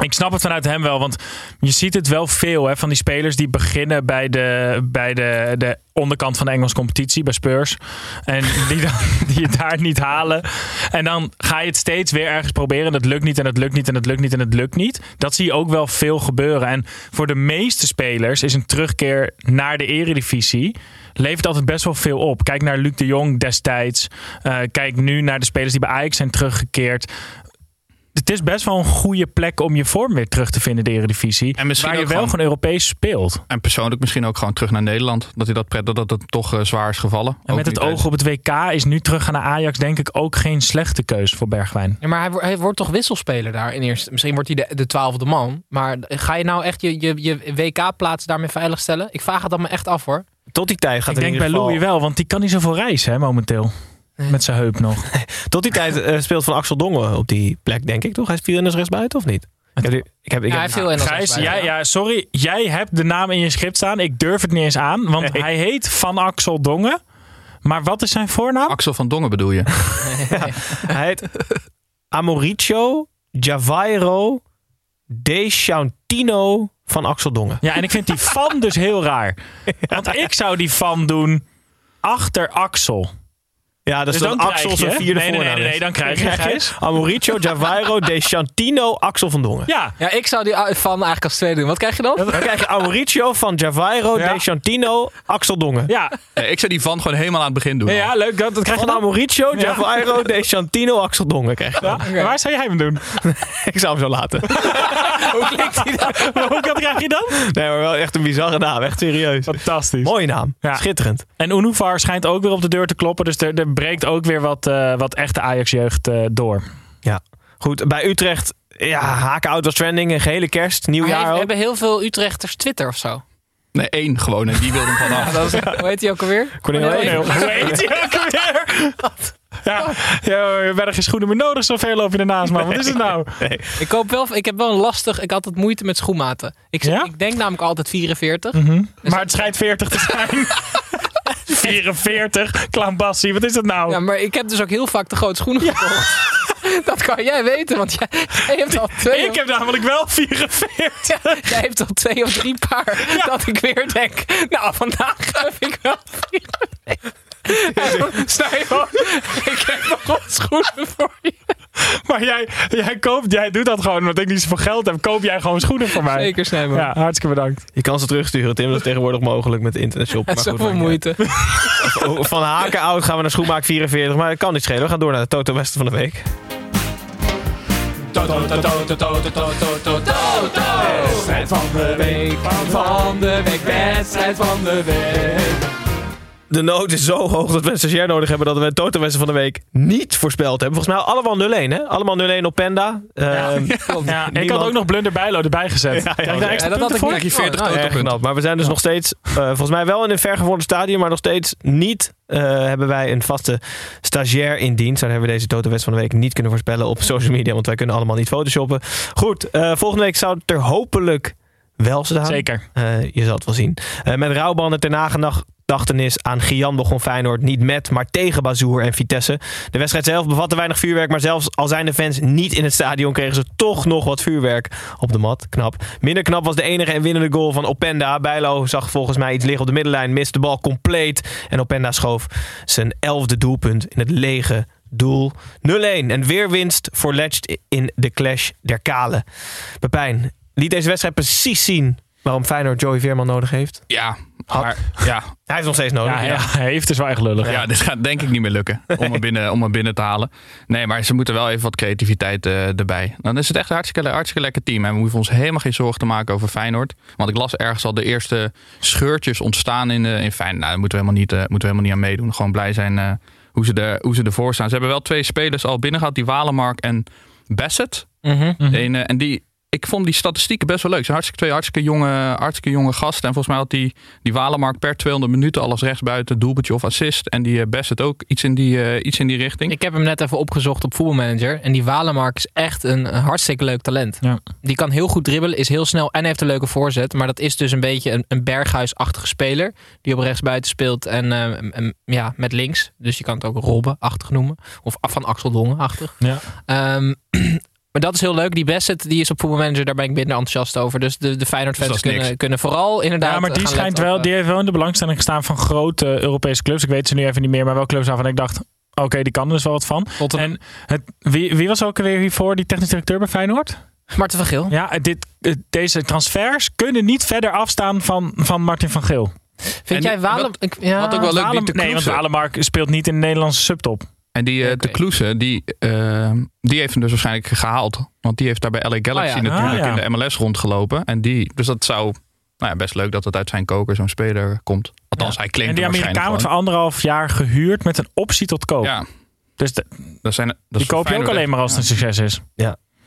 Speaker 6: Ik snap het vanuit hem wel, want je ziet het wel veel hè, van die spelers die beginnen bij de, bij de, de onderkant van de Engelse competitie, bij Spurs. En die, dan, die het daar niet halen. En dan ga je het steeds weer ergens proberen. En het lukt niet en het lukt niet en het lukt niet en het lukt niet. Dat zie je ook wel veel gebeuren. En voor de meeste spelers is een terugkeer naar de eredivisie levert altijd best wel veel op. Kijk naar Luc de Jong destijds. Eh, kijk nu naar de spelers die bij Ajax zijn teruggekeerd. Het is best wel een goede plek om je vorm weer terug te vinden in de Eredivisie.
Speaker 8: En misschien
Speaker 6: waar je wel
Speaker 8: gewoon-
Speaker 6: gewoon Europees speelt.
Speaker 8: En persoonlijk misschien ook gewoon terug naar Nederland. Dat hij dat pret, dat dat het toch eh, zwaar is gevallen.
Speaker 6: En
Speaker 8: Ook
Speaker 6: met het oog op het WK is nu terug naar Ajax denk ik ook geen slechte keus voor Bergwijn.
Speaker 7: Ja, maar hij, wo- hij wordt toch wiselspeler daar in eerste. Misschien wordt hij de, de twaalfde man. Maar ga je nou echt je, je, je WK-plaats daarmee veiligstellen? Ik vraag het dan me echt af hoor.
Speaker 1: Tot die tijd gaat
Speaker 6: ik
Speaker 1: in
Speaker 6: denk bij
Speaker 1: geval...
Speaker 6: Louis wel, want die kan niet zoveel reizen hè, momenteel. Met zijn heup nog.
Speaker 1: Tot die tijd eh, speelt Van Axel Dongen op die plek, denk ik toch? Hij is vier en rechtsbuiten of niet? Ik heb, die- ik heb, ik
Speaker 7: Ja, hij
Speaker 1: heb,
Speaker 7: heeft veel
Speaker 6: ja, sorry, jij hebt de naam in je script staan. Ik durf het niet eens aan, want
Speaker 1: Nee.
Speaker 6: hij heet Van Axel Dongen. Maar wat is zijn voornaam?
Speaker 8: Axel van Dongen bedoel je?
Speaker 1: hij heet Amoricio Javairo De Chantino van Axel Dongen.
Speaker 6: Ja, en ik vind die van dus heel raar. Want ik zou die van doen achter Axel.
Speaker 1: Ja, dus,
Speaker 6: Dus
Speaker 1: dan
Speaker 6: dan krijg
Speaker 1: Axel
Speaker 6: je-
Speaker 1: zijn vierde
Speaker 6: nee, nee,
Speaker 1: voornaam
Speaker 6: nee, nee,
Speaker 1: is.
Speaker 6: dan krijg je, Gijs.
Speaker 1: Amoricio Javairo De Chantino Axel van Dongen.
Speaker 6: Ja,
Speaker 7: Ja, ik zou die van eigenlijk als tweede doen. Wat krijg je dan?
Speaker 1: Dan krijg je Amoricio van Javairo
Speaker 6: Ja.
Speaker 1: De Chantino Axel Dongen.
Speaker 6: ja.
Speaker 8: Ik zou die van gewoon helemaal aan het begin doen.
Speaker 6: ja, ja, leuk. Dat, dat krijg je
Speaker 1: Van
Speaker 6: dan.
Speaker 1: Amoricio Javairo De Chantino Axel Dongen krijg je dan.
Speaker 6: Waar zou jij hem doen?
Speaker 1: Ik zou hem zo laten.
Speaker 6: Hoe klinkt hij dan? Hoe dat krijg je dan?
Speaker 1: Nee, maar wel echt een bizarre naam. Echt serieus.
Speaker 6: Fantastisch.
Speaker 1: Mooie naam.
Speaker 6: Ja.
Speaker 1: Schitterend.
Speaker 6: En Unuvar schijnt ook weer op de deur te kloppen. Dus er, er breekt ook weer wat, eh, wat echte Ajax-jeugd eh, door.
Speaker 1: Ja. Goed, bij Utrecht, ja, haken was trending. Een gehele kerst, nieuwjaar
Speaker 7: heeft-
Speaker 1: ook.
Speaker 7: hebben heel veel Utrechters Twitter of zo?
Speaker 8: Nee, één gewoon. En die wilde hem vanaf.
Speaker 7: Is, hoe heet hij ook alweer?
Speaker 1: Cornel.
Speaker 6: Hoe heet hij ook weer? Ja, ja, je bent er geen schoenen meer nodig, zoveel loop je ernaast, man. Wat is het nou?
Speaker 1: Nee.
Speaker 7: Ik, koop wel, ik heb wel een lastig... Ik had het moeite met schoenmaten. Ik,
Speaker 6: Ja?
Speaker 7: ik denk namelijk altijd 44.
Speaker 6: Maar het schijnt 40 te zijn. 44, Klambassie, wat is dat nou?
Speaker 7: Ja, maar ik heb dus ook heel vaak de grote schoenen gekocht. Dat kan jij weten, want jij, jij hebt al twee...
Speaker 6: ik heb namelijk wel 44.
Speaker 7: Jij heeft al twee of drie paar. Dat ik weer denk, nou vandaag heb ik wel vier. Snij gewoon, ik heb nog wat schoenen voor je.
Speaker 6: Maar jij, jij, koopt, jij doet dat gewoon omdat ik niet zoveel geld heb. Koop jij gewoon schoenen voor mij?
Speaker 7: Zeker Snijman.
Speaker 6: Ja, hartstikke bedankt.
Speaker 1: Je kan ze terugsturen, Tim. Dat is tegenwoordig mogelijk met internetshop.
Speaker 7: Het
Speaker 1: Maar
Speaker 7: is
Speaker 1: goed,
Speaker 7: zoveel moeite.
Speaker 1: Van haken oud gaan we naar schoenmaak 44. Maar dat kan niet schelen. We gaan door naar de Toto Westen van de week.
Speaker 7: Wedstrijd van de week, van de week, wedstrijd van de week.
Speaker 1: De nood is zo hoog dat we een stagiair nodig hebben dat we Westen van de week niet voorspeld hebben. Volgens mij allemaal 0-1, hè? Allemaal 0-1 op Penda. Ehm,
Speaker 6: Ja, ik had ook nog Blunder Bijlo erbij gezet.
Speaker 1: Ja,
Speaker 6: daar
Speaker 7: dat had ik
Speaker 6: voor?
Speaker 7: niet.
Speaker 8: Krijg je 40
Speaker 7: Oh, nou,
Speaker 1: knap. Maar we zijn dus nog steeds, eh, volgens mij wel in een vergevorderd stadium, maar nog steeds niet eh, hebben wij een vaste stagiair in dienst. Dan hebben we deze Toto West van de week niet kunnen voorspellen op social media, want wij kunnen allemaal niet photoshoppen. Goed, eh, volgende week zou het er hopelijk wel staan.
Speaker 6: Zeker.
Speaker 1: Eh, je zal het wel zien. Eh, met rouwbanden ter nagedachtenis aan Gian begon Feyenoord niet met, maar tegen Bazoer en Vitesse. De wedstrijd zelf bevatte weinig vuurwerk, maar zelfs al zijn de fans niet in het stadion, kregen ze toch nog wat vuurwerk op de mat. Knap. Minder knap was de enige en winnende goal van Openda. Bijlo zag volgens mij iets liggen op de middenlijn, miste de bal compleet en Openda schoof zijn elfde doelpunt in het lege doel. 0-1 en weer winst voor Ledge in de clash der Kalen. Pepijn, liet deze wedstrijd precies zien waarom Feyenoord Joey Veerman nodig heeft.
Speaker 8: Ja, maar ja,
Speaker 1: Hij heeft nog steeds nodig.
Speaker 6: Ja, ja, hij heeft dus wel echt lullig.
Speaker 8: ja, dit gaat denk ik niet meer lukken om hem binnen, om hem binnen te halen. Nee, maar ze moeten wel even wat creativiteit eh, erbij. Dan is het echt een hartstikke, hartstikke lekker team. En we hoeven ons helemaal geen zorgen te maken over Feyenoord. Want ik las ergens al de eerste scheurtjes ontstaan in, eh, in Feyenoord. Nou, daar moeten we helemaal niet, eh, moeten we helemaal niet aan meedoen. Gewoon blij zijn eh, hoe, ze er, hoe ze ervoor staan. Ze hebben wel twee spelers al binnen gehad. Die Walemark en Bassett.
Speaker 7: Mhm.
Speaker 8: Eh, en die, ik vond die statistieken best wel leuk. Ze zijn hartstikke, twee hartstikke jonge, hartstikke jonge gasten. En volgens mij had die, die Walemark per 200 minuten alles rechtsbuiten, doelpuntje of assist. En die uh, het ook iets in die, uh, iets in die richting.
Speaker 7: Ik heb hem net even opgezocht op voetbalmanager. En die Walemark is echt een, een hartstikke leuk talent.
Speaker 6: Ja.
Speaker 7: Die kan heel goed dribbelen, is heel snel en heeft een leuke voorzet. Maar dat is dus een beetje een, een berghuisachtige speler. Die op rechtsbuiten speelt en, uh, en, ja, met links. Dus je kan het ook Robben-achtig noemen. Of van Axel Dongen-achtig.
Speaker 6: Ja.
Speaker 7: Um, Maar dat is heel leuk. Die Bassett die is op voetbalmanager, daar ben ik minder enthousiast over. Dus de, de Feyenoord fans
Speaker 8: Dus
Speaker 7: kunnen, kunnen vooral inderdaad.
Speaker 6: Ja, maar die schijnt wel,
Speaker 7: op,
Speaker 6: die heeft wel in de belangstelling gestaan van grote Europese clubs. Ik weet ze nu even niet meer, maar wel clubs waarvan ik dacht, oké, die kan er dus wel wat van.
Speaker 7: Tottenham.
Speaker 6: En het, wie, wie was ook alweer hiervoor die technisch directeur bij Feyenoord?
Speaker 7: Marten van Geel.
Speaker 6: Ja, dit, eh, deze transfers kunnen niet verder afstaan van, van Martin van Geel.
Speaker 7: Vind
Speaker 8: En
Speaker 7: jij ik- ja,
Speaker 8: wat ook wel leuk,
Speaker 6: Walem- nee, want. Walemark speelt niet in de Nederlandse subtop.
Speaker 8: En die, eh
Speaker 7: Oké.
Speaker 8: de Kloese, die, eh, die heeft hem dus waarschijnlijk gehaald. Want die heeft daar bij LA Galaxy
Speaker 7: Oh ja.
Speaker 8: natuurlijk
Speaker 6: Ah, ja.
Speaker 8: in de MLS rondgelopen. En die, dus dat zou nou ja, best leuk dat het uit zijn koker zo'n speler komt. Althans, hij claimt
Speaker 6: En die
Speaker 8: hem
Speaker 6: Amerikaan wordt voor anderhalf jaar gehuurd met een optie tot koop.
Speaker 8: Ja,
Speaker 6: Dus de-
Speaker 8: dat zijn, dat
Speaker 6: die koop je ook alleen maar als het een succes is.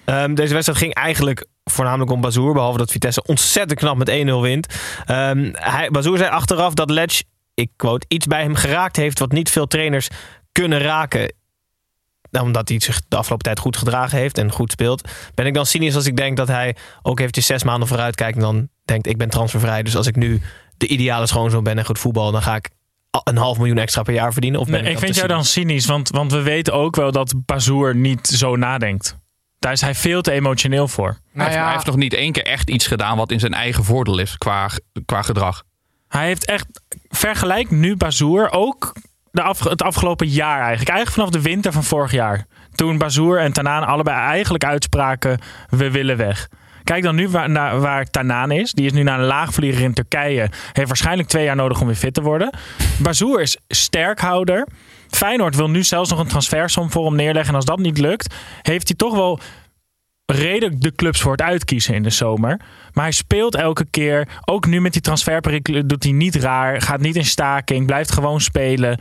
Speaker 1: Ehm, deze wedstrijd ging eigenlijk voornamelijk om Bazoer. Behalve dat Vitesse ontzettend knap met 1-0 wint. Ehm hij, Bazoer zei achteraf dat Letch, ik quote, iets bij hem geraakt heeft wat niet veel trainers kunnen raken. Nou, Omdat hij zich de afgelopen tijd goed gedragen heeft en goed speelt. Ben ik dan cynisch als ik denk dat hij ook eventjes zes maanden vooruit kijkt. En dan denkt ik ben transfervrij. Dus als ik nu de ideale schoonzoon ben en goed voetbal. Dan ga ik een half miljoen extra per jaar verdienen. Of ben
Speaker 6: Nee,
Speaker 1: ik,
Speaker 6: ik vind jou dan
Speaker 1: cynisch?
Speaker 6: want, want we weten ook wel dat Bazoer niet zo nadenkt. Daar is hij veel te emotioneel voor.
Speaker 8: Hij,
Speaker 7: Nou
Speaker 8: heeft,
Speaker 7: ja.
Speaker 8: hij heeft nog niet één keer echt iets gedaan wat in zijn eigen voordeel is qua, qua gedrag.
Speaker 6: Hij heeft echt, vergelijk nu Bazoer ook de af, het afgelopen jaar eigenlijk. Eigenlijk vanaf de winter van vorig jaar. Toen Bazoer en Tanaan allebei eigenlijk uitspraken, we willen weg. Kijk dan nu waar, waar Tanaan is. Die is nu naar een laagvlieger in Turkije. Heeft waarschijnlijk twee jaar nodig om weer fit te worden. Bazoer is sterkhouder. Feyenoord wil nu zelfs nog een transfersom voor hem neerleggen. En als dat niet lukt, heeft hij toch wel redelijk de clubs voor het uitkiezen in de zomer. Maar hij speelt elke keer. Ook nu met die transferperikelen doet hij niet raar. Gaat niet in staking. Blijft gewoon spelen.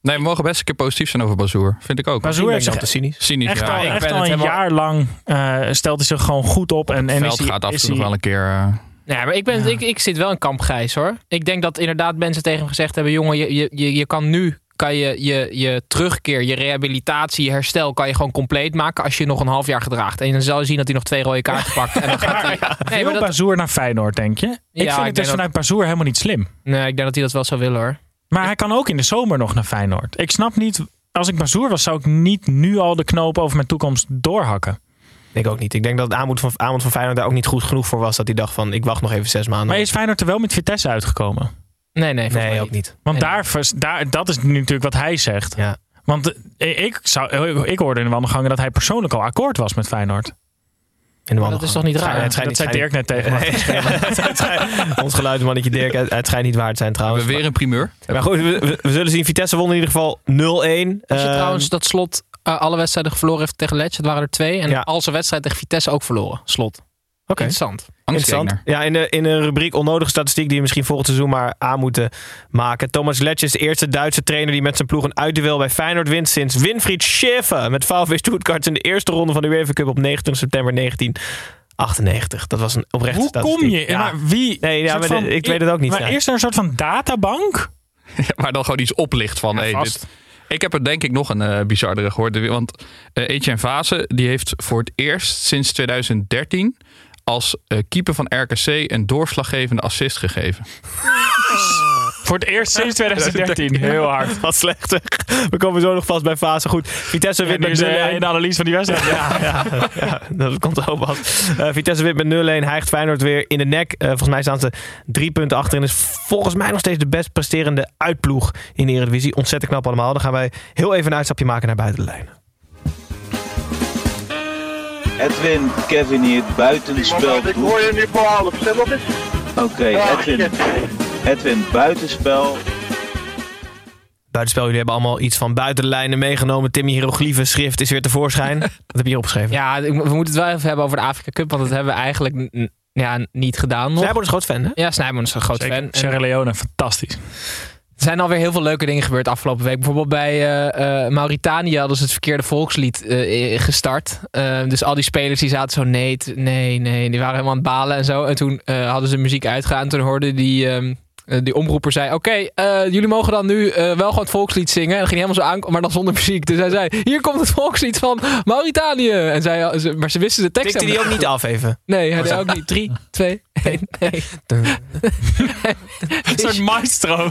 Speaker 8: Nee, we mogen best een keer positief zijn over Bazoer. Vind ik ook.
Speaker 6: Bazoer zich
Speaker 1: te cynisch?
Speaker 8: Cynisch,
Speaker 6: echt
Speaker 8: ja.
Speaker 6: al,
Speaker 8: Ik
Speaker 6: echt
Speaker 7: ben
Speaker 6: al
Speaker 7: het
Speaker 6: een
Speaker 7: helemaal-
Speaker 6: jaar lang eh, stelt hij zich gewoon goed op. En,
Speaker 8: het
Speaker 6: en
Speaker 8: veld
Speaker 6: is hij,
Speaker 8: gaat af en
Speaker 6: is
Speaker 8: toe nog
Speaker 6: hij-
Speaker 8: wel een keer... eh,
Speaker 7: Ja, maar ik, ben, ik, ik zit wel in kamp Gijs hoor. Ik denk dat inderdaad mensen tegen hem gezegd hebben: jongen, je, je, je, je kan nu kan je, je je terugkeer, je rehabilitatie, je herstel kan je gewoon compleet maken als je nog een half jaar gedraagt. En dan zal je zien dat hij nog twee rode kaarten pakt. En dan gaat hij, nee,
Speaker 6: Wil
Speaker 7: maar dat,
Speaker 6: Bazoer naar Feyenoord, denk je? Ik
Speaker 7: Ja,
Speaker 6: vind
Speaker 7: ik
Speaker 6: het dus
Speaker 7: dat-
Speaker 6: vanuit Bazoer helemaal niet slim.
Speaker 7: nee, ik denk dat hij dat wel zou willen hoor.
Speaker 6: Maar hij kan ook in de zomer nog naar Feyenoord. Ik snap niet... Als ik Bazoer was, zou ik niet nu al de knoop over mijn toekomst doorhakken.
Speaker 1: Ik ook niet. Ik denk dat het aanbod van, aanbod van Feyenoord daar ook niet goed genoeg voor was. Dat hij dacht van, ik wacht nog even zes maanden.
Speaker 6: Maar is Feyenoord er wel met Vitesse uitgekomen?
Speaker 7: Nee, nee,
Speaker 1: nee,
Speaker 7: mij
Speaker 1: ook niet.
Speaker 6: Want
Speaker 7: Nee.
Speaker 6: daar, daar, dat is nu natuurlijk wat hij zegt.
Speaker 1: Ja.
Speaker 6: Want eh, ik, zou, ik hoorde in de wandelgangen dat hij persoonlijk al akkoord was met Feyenoord.
Speaker 1: In de
Speaker 7: Maar dat is toch niet raar?
Speaker 1: Het schijnt-
Speaker 6: dat zei
Speaker 1: schijnt-
Speaker 6: Dirk net tegen me.
Speaker 1: Ons geluidsmannetje Dirk, het, het schijnt niet waar te zijn
Speaker 8: we
Speaker 1: trouwens.
Speaker 8: hebben weer een primeur.
Speaker 1: Maar goed, we, we- we zullen zien. Vitesse won in ieder geval 0-1.
Speaker 7: Als je
Speaker 1: Ehm,
Speaker 7: trouwens dat slot eh, alle wedstrijden verloren heeft tegen Letch, het waren er twee. En
Speaker 1: Ja.
Speaker 7: al zijn wedstrijd tegen Vitesse ook verloren. Slot.
Speaker 1: Oké.
Speaker 7: Interessant.
Speaker 1: Ja, in de, in de rubriek onnodige statistiek die we misschien volgend seizoen maar aan moeten maken. Thomas Letch is de eerste Duitse trainer die met zijn ploeg een uitduel bij Feyenoord wint sinds Winfried Schäfer met VfB Stuttgart in de eerste ronde van de UEFA Cup op 29 september 1998. Dat was een oprechte
Speaker 6: Hoe
Speaker 1: statistiek.
Speaker 6: kom je?
Speaker 1: Ja.
Speaker 6: Maar wie?
Speaker 1: Nee, ja, maar ik weet het ook niet,
Speaker 6: Maar
Speaker 1: ja.
Speaker 6: eerst er een soort van databank?
Speaker 8: Waar dan gewoon iets oplicht van. hey,
Speaker 7: vast.
Speaker 8: dit, ik heb er denk ik nog een eh bizardere gehoord. Want eh Etienne Vase die heeft voor het eerst sinds 2013 als eh, keeper van RKC een doorslaggevende assist gegeven.
Speaker 6: Voor het eerst sinds 2013. Heel hard.
Speaker 1: Wat slecht. We komen zo nog vast bij fase. Goed, Vitesse wint met
Speaker 6: is
Speaker 1: 0-1.
Speaker 6: eh, in de analyse van die wedstrijd.
Speaker 1: Ja, ja, ja, dat komt ook pas. Eh, Vitesse wint met 0-1. Hijgt Feyenoord weer in de nek. Eh, volgens mij staan ze drie punten achter. En is volgens mij nog steeds de best presterende uitploeg in de Eredivisie. Ontzettend knap allemaal. Dan gaan wij heel even een uitstapje maken naar buiten de lijn.
Speaker 9: Edwin, Kevin hier, buitenspel.
Speaker 10: Ik hoor je nu voor half. Zeg wat is?
Speaker 9: Oké, Edwin. Edwin, buitenspel.
Speaker 1: Buitenspel, jullie hebben allemaal iets van buiten de lijnen meegenomen. Timmy Hieroglyphen schrift is weer tevoorschijn. Wat heb je hier opgeschreven?
Speaker 7: Ja, we moeten het wel even hebben over de Afrika Cup, want dat hebben we eigenlijk ja, niet gedaan nog.
Speaker 1: Snijboon is groot fan, hè?
Speaker 7: Ja, Snijboon is een groot fan.
Speaker 6: Sierra Leone, fantastisch.
Speaker 7: Er zijn alweer heel veel leuke dingen gebeurd afgelopen week. Bijvoorbeeld bij eh, eh, Mauritanië hadden ze het verkeerde volkslied eh, gestart. Dus al die spelers die zaten zo nee, nee, nee. Die waren helemaal aan het balen en zo. En toen hadden ze muziek uitgegaan. En toen hoorde die, ehm, eh, die omroeper zei... Oké, eh, jullie mogen dan nu eh, wel gewoon het volkslied zingen. En dan ging helemaal zo aan, maar dan zonder muziek. Dus hij zei, hier komt het volkslied van Mauritanië. En zij, ze- maar ze wisten de tekst
Speaker 1: Tikte die ook niet af even?
Speaker 7: Nee, hij deed ook niet. Drie, twee, één, nee.
Speaker 6: Een soort maestro.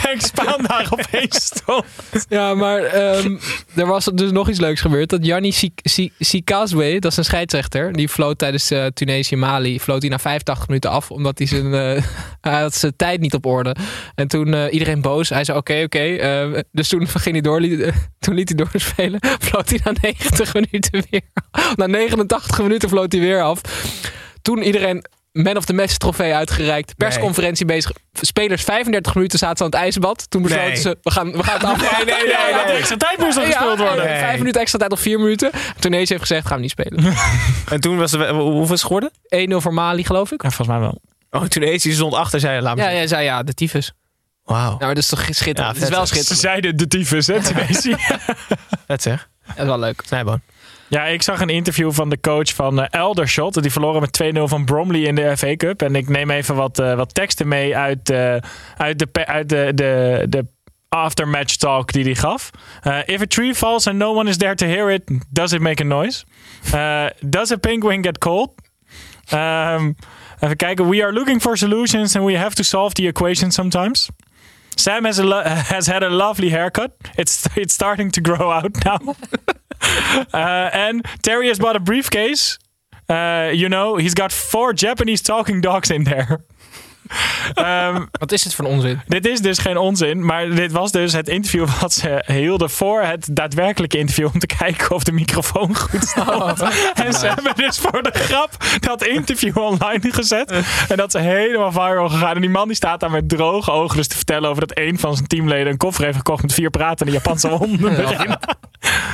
Speaker 6: Henk Spaan daar opeens stond.
Speaker 7: Ja, maar ehm, er was dus nog iets leuks gebeurd. Dat Sik- Sikazwe, dat is een scheidsrechter, die floot tijdens eh Tunesië-Mali, floot hij na 85 minuten af, omdat hij zijn, eh, hij had zijn tijd niet op orde. En toen eh, iedereen boos. Hij zei oké, oké. eh, dus toen ging hij door, liet- eh, toen liet hij doorspelen. Floot hij na 90 minuten weer. Na 89 minuten floot hij weer af. Toen iedereen Man of the Match trofee uitgereikt. Persconferentie bezig. Spelers 35 minuten zaten ze aan het ijsbad. Toen besloten
Speaker 1: Nee.
Speaker 7: ze, we gaan, we gaan het af.
Speaker 1: Nee, nee, nee, nee.
Speaker 6: Extra tijd moest er
Speaker 7: ja,
Speaker 6: gespeeld worden.
Speaker 7: Vijf minuten extra tijd of vier minuten. Tunesië heeft gezegd, gaan we niet spelen. 1-0
Speaker 1: En toen was er, hoeveel is het geworden?
Speaker 7: voor Mali, geloof ik.
Speaker 6: Ja, volgens mij wel.
Speaker 1: Oh, Tunesië stond achter, zei laat me
Speaker 7: Ja, jij zei ja, de tyfus.
Speaker 1: Wauw.
Speaker 7: Nou, maar dat is toch schitterend.
Speaker 1: Ja,
Speaker 7: het is wel?
Speaker 6: Ze
Speaker 7: schitterend.
Speaker 6: zeiden de tyfus, hè.
Speaker 1: Vet zeg.
Speaker 7: Dat is wel leuk.
Speaker 1: Snijboon.
Speaker 6: Ja, ik zag een interview van de coach van eh, Eldershot. Die verloren met 2-0 van Bromley in de FA Cup. En ik neem even wat, eh, wat teksten mee uit, eh, uit, de, pe- uit de, de, de aftermatch talk die hij gaf. Eh, if a tree falls and no one is there to hear it, does it make a noise? Eh, does a penguin get cold? Ehm, even kijken. We are looking for solutions and we have to solve the equation sometimes. Sam has, a has had a lovely haircut. It's, it's starting to grow out now. Uh, and Terry has bought a briefcase. Uh, you know, he's got four Japanese talking dogs in there. Ehm,
Speaker 7: Wat is het voor een onzin?
Speaker 6: dit is dus geen onzin, maar dit was dus het interview wat ze hielden voor het daadwerkelijke interview om te kijken of de microfoon goed stond. en ze hebben dus voor de grap dat interview online gezet en dat is helemaal viral gegaan. En die man die staat daar met droge ogen dus te vertellen over dat een van zijn teamleden een koffer heeft gekocht met vier pratende Japanse honden.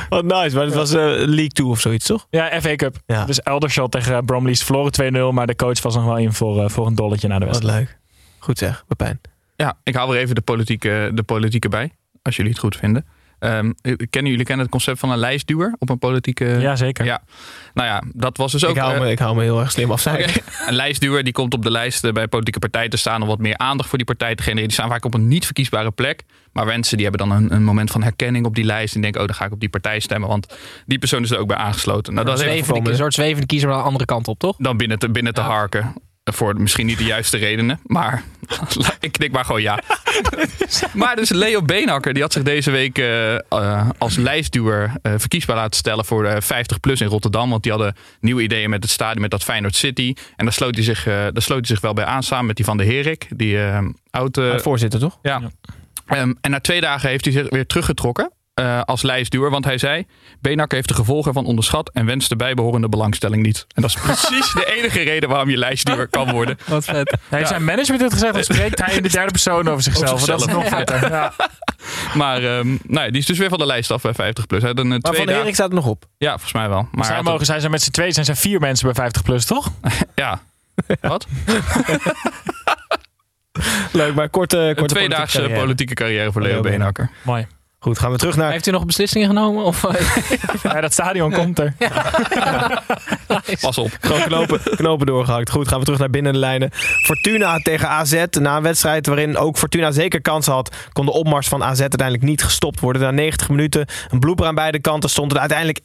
Speaker 1: Wat nice. Maar het was eh League 2 of zoiets, toch?
Speaker 6: Ja, FA Cup.
Speaker 1: Ja.
Speaker 6: Dus Eldershot tegen Bromley is verloren 2-0. Maar de coach was nog wel in voor, eh, voor een dolletje naar de
Speaker 1: Wat
Speaker 6: wedstrijd.
Speaker 1: leuk. Goed zeg, Pepijn.
Speaker 8: Ja, ik haal er even de politieke, de politieke bij, als jullie het goed vinden. Ehm, kennen jullie kennen het concept van een lijstduwer op een politieke...
Speaker 6: Ja, zeker.
Speaker 8: Ja. Nou ja, dat was dus ook...
Speaker 1: Ik hou,
Speaker 8: eh,
Speaker 1: me, ik hou me heel erg slim af.
Speaker 8: Een lijstduwer die komt op de lijst eh, bij politieke partijen te staan om wat meer aandacht voor die partij te genereren. Die staan vaak op een niet verkiesbare plek. Maar mensen die hebben dan een, een moment van herkenning op die lijst. En denken, oh, dan ga ik op die partij stemmen. Want die persoon is er ook bij aangesloten. Nou, dat is even
Speaker 7: een soort zwevende kiezer aan de andere kant op, toch?
Speaker 8: dan binnen te, binnen te harken. Voor misschien niet de juiste redenen. Maar ik knik maar gewoon ja. maar dus Leo Beenhakker die had zich deze week eh, eh, als lijstduwer eh, verkiesbaar laten stellen voor de 50 plus in Rotterdam. Want die hadden nieuwe ideeën met het stadion, met dat Feyenoord City. En daar sloot hij zich, daar sloot hij zich wel bij aan samen met die van de Herik. Die oud... eh,
Speaker 1: voorzitter, toch?
Speaker 8: ja. Ehm, en na twee dagen heeft hij zich weer teruggetrokken eh, als lijstduwer. Want hij zei, Beenhakker heeft de gevolgen ervan onderschat en wenst de bijbehorende belangstelling niet. En dat is precies de enige reden waarom je lijstduwer kan worden.
Speaker 7: Wat vet.
Speaker 6: Hij zijn management heeft gezegd, dan spreekt hij in de derde persoon over zichzelf.
Speaker 8: Over
Speaker 6: Dat is nog vetter. Ja.
Speaker 8: Maar ehm, nou ja, die is dus weer van de lijst af bij 50 plus. Hij had een, eh,
Speaker 1: Maar
Speaker 8: twee
Speaker 1: Van Erik staat er nog op.
Speaker 8: Ja, volgens mij wel. Maar
Speaker 6: Zij mogen zijn ze met z'n twee, zijn ze vier mensen bij 50 plus, toch?
Speaker 8: een- ja. Wat?
Speaker 1: Leuk, maar korte, korte
Speaker 8: Een tweedaagse
Speaker 1: carrière.
Speaker 8: politieke carrière voor Leo
Speaker 1: Leo
Speaker 8: Beenhakker.
Speaker 6: Mooi.
Speaker 1: Goed, gaan we terug naar...
Speaker 7: Heeft u nog beslissingen genomen? Of,
Speaker 6: Ja, dat stadion komt er.
Speaker 8: Pas op.
Speaker 1: Gewoon knopen, knopen doorgehakt. Goed, gaan we terug naar binnen de lijnen. Fortuna tegen AZ. Na een wedstrijd waarin ook Fortuna zeker kansen had... kon de opmars van AZ uiteindelijk niet gestopt worden. Na 90 minuten, een blooper aan beide kanten, stond het uiteindelijk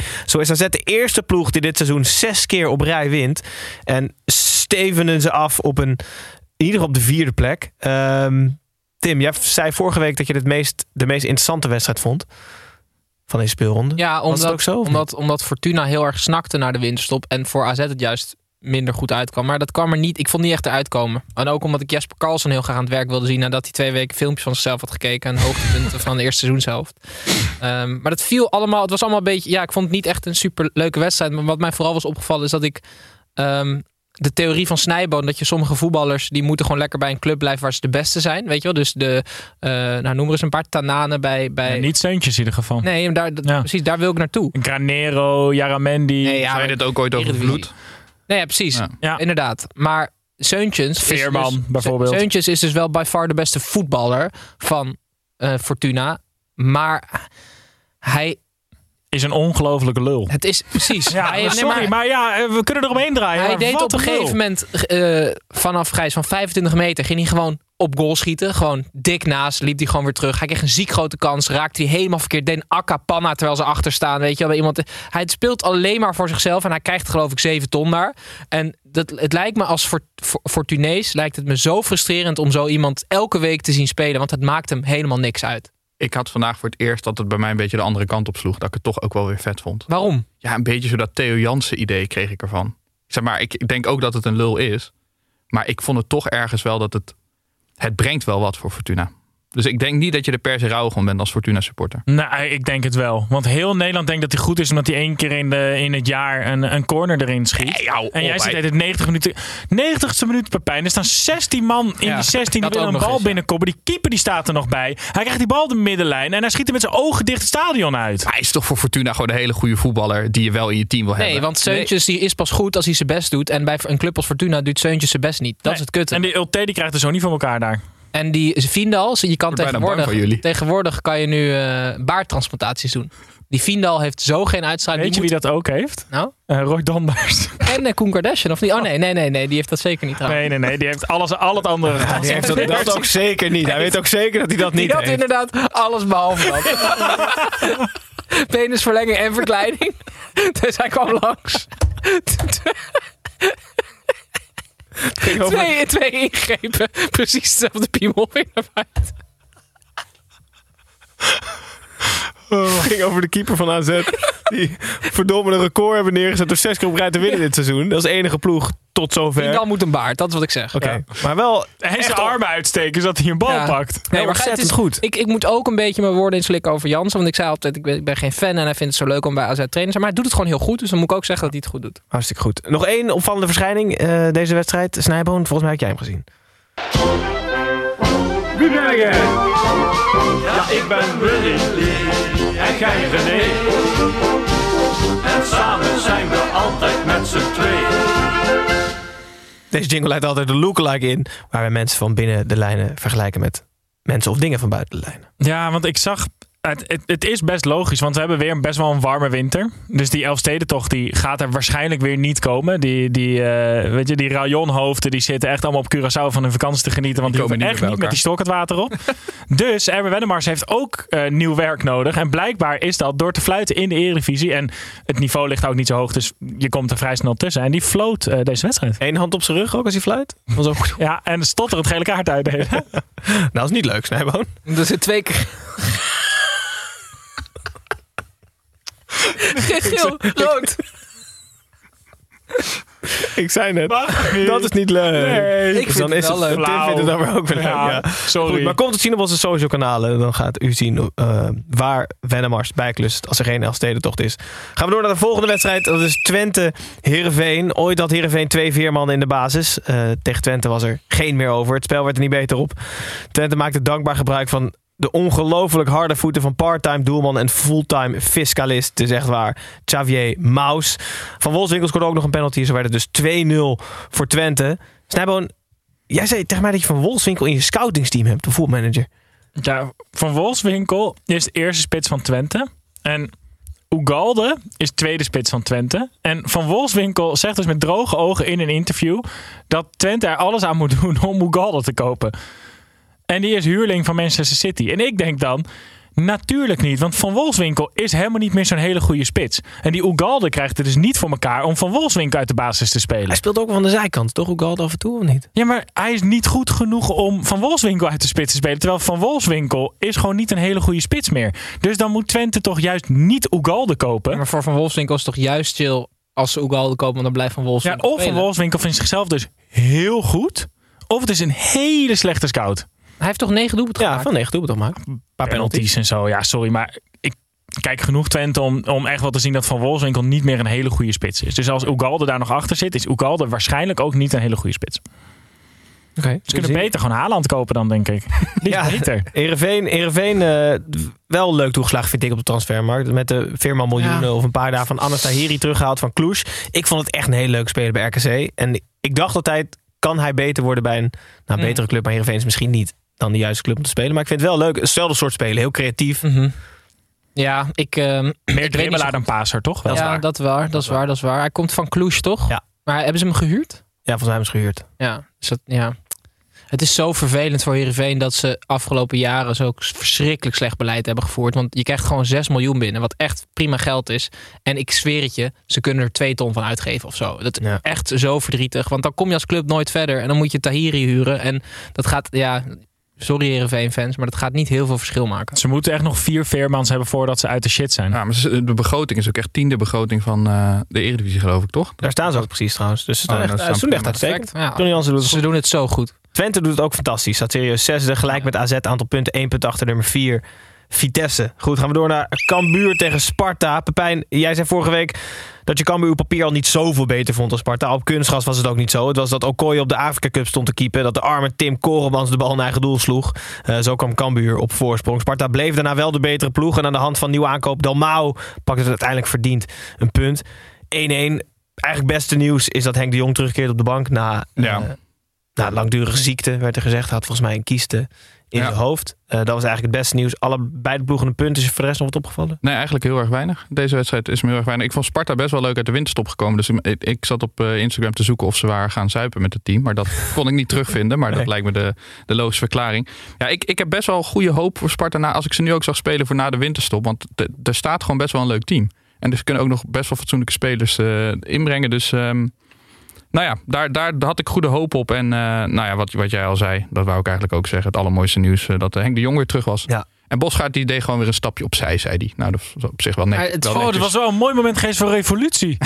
Speaker 1: 1-2. Zo is AZ de eerste ploeg die dit seizoen zes keer op rij wint. En stevenen ze af op een... In ieder geval op de vierde plek. Ehm, Tim, jij zei vorige week dat je het meest, de meest interessante wedstrijd vond. Van deze speelronde.
Speaker 7: ja,
Speaker 1: Was het
Speaker 7: omdat,
Speaker 1: ook zo?
Speaker 7: omdat, omdat Fortuna heel erg snakte naar de winterstop. En voor AZ het juist minder goed uitkwam. Maar dat kwam er niet. Ik vond niet echt eruit komen. En ook omdat ik Jesper Carlsen heel graag aan het werk wilde zien. Nadat hij twee weken filmpjes van zichzelf had gekeken. En hoogtepunten van de eerste seizoenshelft. Ehm, maar dat viel allemaal. Het was allemaal een beetje. Ja, ik vond het niet echt een super leuke wedstrijd. Maar wat mij vooral was opgevallen is dat ik. ehm, de theorie van Snijboon, dat je sommige voetballers die moeten gewoon lekker bij een club blijven waar ze de beste zijn. Weet je wel? Dus de, eh, nou noem er eens een paar Tananen bij. bij...
Speaker 6: Ja, niet Seuntjes in ieder geval.
Speaker 7: Nee, maar daar,
Speaker 6: Ja.
Speaker 7: precies, daar wil ik naartoe.
Speaker 6: Granero, Jaramendi.
Speaker 7: Nee, ja,
Speaker 8: je dit ook ooit over vloed?
Speaker 7: Nee, ja, precies.
Speaker 8: Ja.
Speaker 6: Ja.
Speaker 7: Inderdaad. Maar Seuntjens... is
Speaker 6: Veerman,
Speaker 7: dus-
Speaker 6: bijvoorbeeld.
Speaker 7: Seuntjens is dus wel by far de beste voetballer van eh, Fortuna. Maar hij...
Speaker 6: Is een ongelofelijke lul.
Speaker 7: Het is precies.
Speaker 6: Ja,
Speaker 7: hij, nee,
Speaker 6: sorry, maar, ja, eh, we kunnen eromheen draaien.
Speaker 7: Hij
Speaker 6: maar
Speaker 7: deed op een
Speaker 6: lul.
Speaker 7: gegeven moment eh, vanaf Gijs van 25 meter ging hij gewoon op goal schieten. Gewoon dik naast, liep hij gewoon weer terug. Hij kreeg een ziek grote kans, raakte hij helemaal verkeerd. Deed een akka panna terwijl ze achter staan. Weet je wel, iemand. Hij speelt alleen maar voor zichzelf en hij krijgt geloof ik 7 ton daar. En dat, het lijkt me als Fort- Fort- Fortunees lijkt het me zo frustrerend om zo iemand elke week te zien spelen. Want het maakt hem helemaal niks uit.
Speaker 8: Ik had vandaag voor het eerst dat het bij mij een beetje de andere kant op sloeg. Dat ik het toch ook wel weer vet vond.
Speaker 7: Waarom?
Speaker 8: Ja, een beetje zo dat Theo Jansen idee kreeg ik ervan. Zeg maar, ik ik denk ook dat het een lul is. Maar ik vond het toch ergens wel dat het... Het brengt wel wat voor Fortuna. Dus ik denk niet dat je er per se rauw om bent als Fortuna supporter.
Speaker 6: Nou, ik denk het wel. Want heel Nederland denkt dat hij goed is omdat hij één keer in, de, in het jaar een, een corner erin schiet. en jij
Speaker 8: op,
Speaker 6: zit
Speaker 8: hij-
Speaker 6: het 90 minuten. 90ste minuut Pepijn. Er staan 16 man in
Speaker 7: Ja,
Speaker 6: die 16 die willen een bal binnenkomen. Die keeper die staat er nog bij. Hij krijgt die bal de middenlijn en hij schiet er met zijn ogen dicht het stadion uit.
Speaker 8: Hij is toch voor Fortuna gewoon een hele goede voetballer die je wel in je team wil
Speaker 7: Nee,
Speaker 8: hebben.
Speaker 7: want Seuntjes die is pas goed als hij zijn best doet. En bij een club als Fortuna doet Seuntjes zijn best niet. Dat is het kutte.
Speaker 6: En die Ulte die krijgt er zo niet voor elkaar daar.
Speaker 7: En die Vindal, je kan tegenwoordig, tegenwoordig kan je nu eh baardtransplantaties doen. Die Vindal heeft zo geen uitstraling.
Speaker 6: Weet je
Speaker 7: Die
Speaker 6: wie dat ook heeft?
Speaker 7: Nou?
Speaker 6: Eh, Roy.
Speaker 7: En uh, Koen Kardashian, of niet? Oh nee, nee, nee, nee, die heeft dat zeker niet gedaan.
Speaker 6: Nee, nee, nee. Die heeft alles, al het andere gedaan.
Speaker 1: Die heeft dat, dat ook zeker niet. Hij weet ook zeker dat hij dat
Speaker 7: Die
Speaker 1: niet
Speaker 7: had
Speaker 1: heeft.
Speaker 7: inderdaad alles behalve dat. Penisverlenging en verkleining. Dus hij kwam langs.
Speaker 1: Over-
Speaker 7: Twee, ingrepen. Precies hetzelfde piemel weer naar buiten.
Speaker 1: Het ging over de keeper van AZ. Die verdomme een record hebben neergezet door zes keer op rij te winnen dit seizoen. Dat is de enige ploeg tot zover.
Speaker 7: Vindal moet een baard, dat is wat ik zeg.
Speaker 1: Oké, maar wel
Speaker 6: En zijn armen uitsteken zodat hij een bal
Speaker 7: Ja.
Speaker 6: pakt.
Speaker 7: Nee, maar het is,
Speaker 1: goed.
Speaker 7: Ik, ik moet ook een beetje mijn woorden inslikken over Jansen. Want ik zei altijd, ik ben, ik ben geen fan en hij vindt het zo leuk om bij AZ trainer te zijn. Maar hij doet het gewoon heel goed. Dus dan moet ik ook zeggen dat hij het goed doet.
Speaker 1: hartstikke goed. Nog één opvallende verschijning eh, deze wedstrijd. Snijboon, volgens mij heb jij hem gezien.
Speaker 5: Wie ben jij? Ja, ik ben Willy en jij René. En samen zijn we altijd met z'n tweeën.
Speaker 1: Deze jingle leidt altijd de lookalike in. Waar we mensen van binnen de lijnen vergelijken met mensen of dingen van buiten de lijnen.
Speaker 6: Ja, want ik zag. Het, het, het is best logisch, want we hebben weer een best wel een warme winter. Dus die Elfstedentocht die gaat er waarschijnlijk weer niet komen. Die, die, eh, weet je, die rajonhoofden die zitten echt allemaal op Curaçao van hun vakantie te genieten. Want die,
Speaker 8: komen
Speaker 6: echt niet met die stok het water op. dus Erwin Wennemars heeft ook eh, nieuw werk nodig. En blijkbaar is dat door te fluiten in de Eredivisie. En het niveau ligt ook niet zo hoog, dus je komt er vrij snel tussen. En die floot eh, deze wedstrijd.
Speaker 1: Eén hand op zijn rug ook als hij fluit. Dat was ook...
Speaker 6: Ja, en stotter het gele kaart uitdelen.
Speaker 1: Nou, dat is niet leuk, Snijboon.
Speaker 7: Er zit twee keer... Geel, rood.
Speaker 1: Ik zei net, dat is niet leuk.
Speaker 6: Nee,
Speaker 7: ik
Speaker 1: Dus
Speaker 7: vind
Speaker 1: dan
Speaker 7: het
Speaker 1: is
Speaker 7: wel
Speaker 1: het,
Speaker 7: leuk.
Speaker 1: Tim vindt het dan weer ook weer leuk.
Speaker 6: Ja,
Speaker 1: Ja.
Speaker 6: sorry.
Speaker 1: Goed, maar komt het zien op onze social kanalen. Dan gaat u zien eh, waar Wennemars bijklust als er geen Elfstedentocht is. Gaan we door naar de volgende wedstrijd. Dat is Twente-Heerenveen. Ooit had Heerenveen twee veermannen in de basis. Eh, tegen Twente was er geen meer over. Het spel werd er niet beter op. Twente maakte dankbaar gebruik van de ongelooflijk harde voeten van part-time doelman en fulltime fiscalist. Het is echt waar. Xavier Maus. Van Wolfswinkel scoorde ook nog een penalty. Zo werd het dus 2-0 voor Twente. Snijboon, jij zei tegen mij dat je van Wolfswinkel in je scoutingsteam hebt, de voetmanager.
Speaker 6: Ja, Van Wolfswinkel is de eerste spits van Twente. En Ugalde is tweede spits van Twente. En Van Wolfswinkel zegt dus met droge ogen in een interview... dat Twente er alles aan moet doen om Ugalde te kopen. En die is huurling van Manchester City. En ik denk dan... Natuurlijk niet, want Van Wolfswinkel is helemaal niet meer zo'n hele goede spits. En die Ugalde krijgt het dus niet voor elkaar om Van Wolfswinkel uit de basis te spelen.
Speaker 1: Hij speelt ook wel van de zijkant, toch? Ugalde af en toe, of niet?
Speaker 6: Ja, maar hij is niet goed genoeg om Van Wolfswinkel uit de spits te spelen. Terwijl Van Wolfswinkel is gewoon niet een hele goede spits meer. Dus dan moet Twente toch juist niet Ugalde kopen.
Speaker 7: Maar voor Van Wolfswinkel is het toch juist chill als ze Ugalde kopen, want dan blijft Van
Speaker 6: Ja,
Speaker 7: Wolfswinkel
Speaker 6: of Van. Wolfswinkel vindt zichzelf dus heel goed. Of het is een hele slechte scout.
Speaker 7: Hij heeft toch negen doelpunten
Speaker 1: Ja,
Speaker 7: gemaakt?
Speaker 1: van 9 doelpunten toch maar. Een paar penalties.
Speaker 6: Penalties en zo. Ja, sorry, maar ik kijk genoeg Twente om, om echt wel te zien dat Van Wolfswinkel niet meer een hele goede spits is. Dus als Ugalde daar nog achter zit, is Ugalde waarschijnlijk ook niet een hele goede spits.
Speaker 1: Oké.
Speaker 6: Ze kunnen beter gewoon Haaland kopen dan, denk ik.
Speaker 1: Ja.
Speaker 6: beter.
Speaker 1: Heerenveen, Heerenveen eh, wel leuk toegeslagen vind ik op de transfermarkt. Met de firma miljoenen
Speaker 7: Ja.
Speaker 1: of een paar dagen van Anastahiri teruggehaald van Cluj. Ik vond het echt een hele leuke speler bij RKC. En ik dacht altijd, kan hij beter worden bij een nou,
Speaker 7: Mm.
Speaker 1: betere club. Maar Heerenveen is misschien niet dan de juiste club om te spelen. Maar ik vind het wel leuk. Hetzelfde soort spelen. Heel creatief.
Speaker 7: Mhm. Ja, ik... ehm, weet
Speaker 6: Meer dribbelaar dan paser, toch? Wel
Speaker 7: ja,
Speaker 6: waar.
Speaker 7: dat is waar. Dat is waar, dat is waar. Hij komt van Cluj, toch?
Speaker 1: Ja.
Speaker 7: Maar hebben ze hem gehuurd?
Speaker 1: Ja, volgens mij hebben ze gehuurd.
Speaker 7: Ja, dus dat, ja. Het is zo vervelend voor Heerenveen dat ze afgelopen jaren zo verschrikkelijk slecht beleid hebben gevoerd. Want je krijgt gewoon 6 miljoen binnen, wat echt prima geld is. En ik zweer het je, ze kunnen er 2 ton van uitgeven of zo. Dat is
Speaker 1: Ja.
Speaker 7: echt zo verdrietig. Want dan kom je als club nooit verder. En dan moet je Tahiri huren. En dat gaat, ja, sorry Heerenveen fans, maar dat gaat niet heel veel verschil maken.
Speaker 6: Ze moeten echt nog vier Veermans hebben voordat ze uit de shit zijn.
Speaker 8: Ja, maar de begroting is ook echt tiende begroting van eh, de Eredivisie, geloof ik, toch?
Speaker 1: Daar staan ze ook precies trouwens. Dus ze
Speaker 8: Oh,
Speaker 1: doen
Speaker 8: dat
Speaker 1: echt,
Speaker 8: is
Speaker 1: ze doen echt
Speaker 8: dan
Speaker 1: uitstekend.
Speaker 7: Ja.
Speaker 1: Jansen doet
Speaker 7: Ze
Speaker 1: goed.
Speaker 7: doen het zo goed.
Speaker 1: Twente doet het ook fantastisch. Staat serieus zesde. Gelijk met AZ. Aantal punten. één punt achter nummer vier. Vitesse. Goed, gaan we door naar Cambuur tegen Sparta. Pepijn, jij zei vorige week dat je Cambuur papier al niet zoveel beter vond dan Sparta. Op kunstgras was het ook niet zo. Het was dat Okoye op de Afrika Cup stond te keepen. Dat de arme Tim Koremans de bal in eigen doel sloeg. Eh, zo kwam Cambuur op voorsprong. Sparta bleef daarna wel de betere ploeg. En aan de hand van nieuwe aankoop Dalmau pakte het uiteindelijk verdiend een punt. 1-1. Eigenlijk beste nieuws is dat Henk de Jong terugkeert op de bank na
Speaker 8: Ja.
Speaker 1: eh, na langdurige ziekte, werd er gezegd. Had volgens mij een kieste in
Speaker 8: Ja.
Speaker 1: zijn hoofd. Eh, dat was eigenlijk het beste nieuws. Alle beide ploegen een punt. Is er voor de rest nog wat opgevallen?
Speaker 8: Nee, eigenlijk heel erg weinig. Deze wedstrijd is me heel erg weinig. Ik vond Sparta best wel leuk uit de winterstop gekomen. Dus ik, ik zat op eh, Instagram te zoeken of ze waren gaan zuipen met het team. Maar dat kon ik niet terugvinden. Maar dat lijkt me de, de logische verklaring. Ja, ik, ik heb best wel goede hoop voor Sparta. Na, als ik ze nu ook zag spelen voor na de winterstop. Want de- er staat gewoon best wel een leuk team. En dus kunnen ook nog best wel fatsoenlijke spelers eh, inbrengen. Dus ehm, nou ja, daar, daar had ik goede hoop op. En eh, nou ja, wat, wat jij al zei, dat wou ik eigenlijk ook zeggen. Het allermooiste nieuws, eh, dat Henk de Jong weer terug was.
Speaker 1: Ja.
Speaker 8: En Bosgaard die deed gewoon weer een stapje opzij, zei hij. Nou, dat was op zich wel netjes.
Speaker 7: het-
Speaker 8: wel
Speaker 6: Oh, dat
Speaker 8: netjes.
Speaker 6: was wel een mooi moment geweest voor revolutie.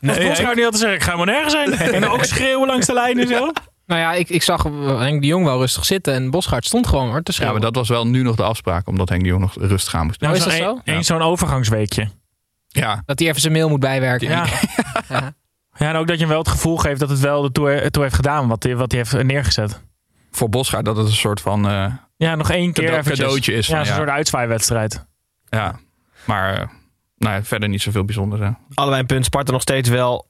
Speaker 6: nee,
Speaker 1: Nee,
Speaker 6: Bosgaard niet had te zeggen, ik ga maar nergens zijn. En ook schreeuwen langs de lijn en zo.
Speaker 7: Nou ja, ik, ik zag Henk de Jong wel rustig zitten en Bosgaard stond gewoon hoor te
Speaker 8: Ja,
Speaker 7: schreeuwen.
Speaker 8: maar dat was wel nu nog de afspraak, omdat Henk de Jong nog rustig aan moest doen.
Speaker 7: Nou, is dat
Speaker 6: Zo'n
Speaker 7: zo?
Speaker 6: één zo'n overgangsweekje.
Speaker 8: Ja,
Speaker 7: Dat hij even zijn mail moet bijwerken.
Speaker 6: Ja.
Speaker 7: Ja.
Speaker 6: Ja, en ook dat je hem wel het gevoel geeft dat het wel de tour, tour heeft gedaan, wat hij, wat hij heeft neergezet.
Speaker 8: voor Bosgaard dat het een soort van eh,
Speaker 6: Ja, nog één keer eventjes.
Speaker 8: cadeautje is van,
Speaker 6: Ja,
Speaker 8: ja.
Speaker 6: soort uitzwaaiwedstrijd.
Speaker 8: ja. Maar eh, nou ja, verder niet zoveel bijzonders. Hè.
Speaker 1: Allebei een punt. Sparta nog steeds wel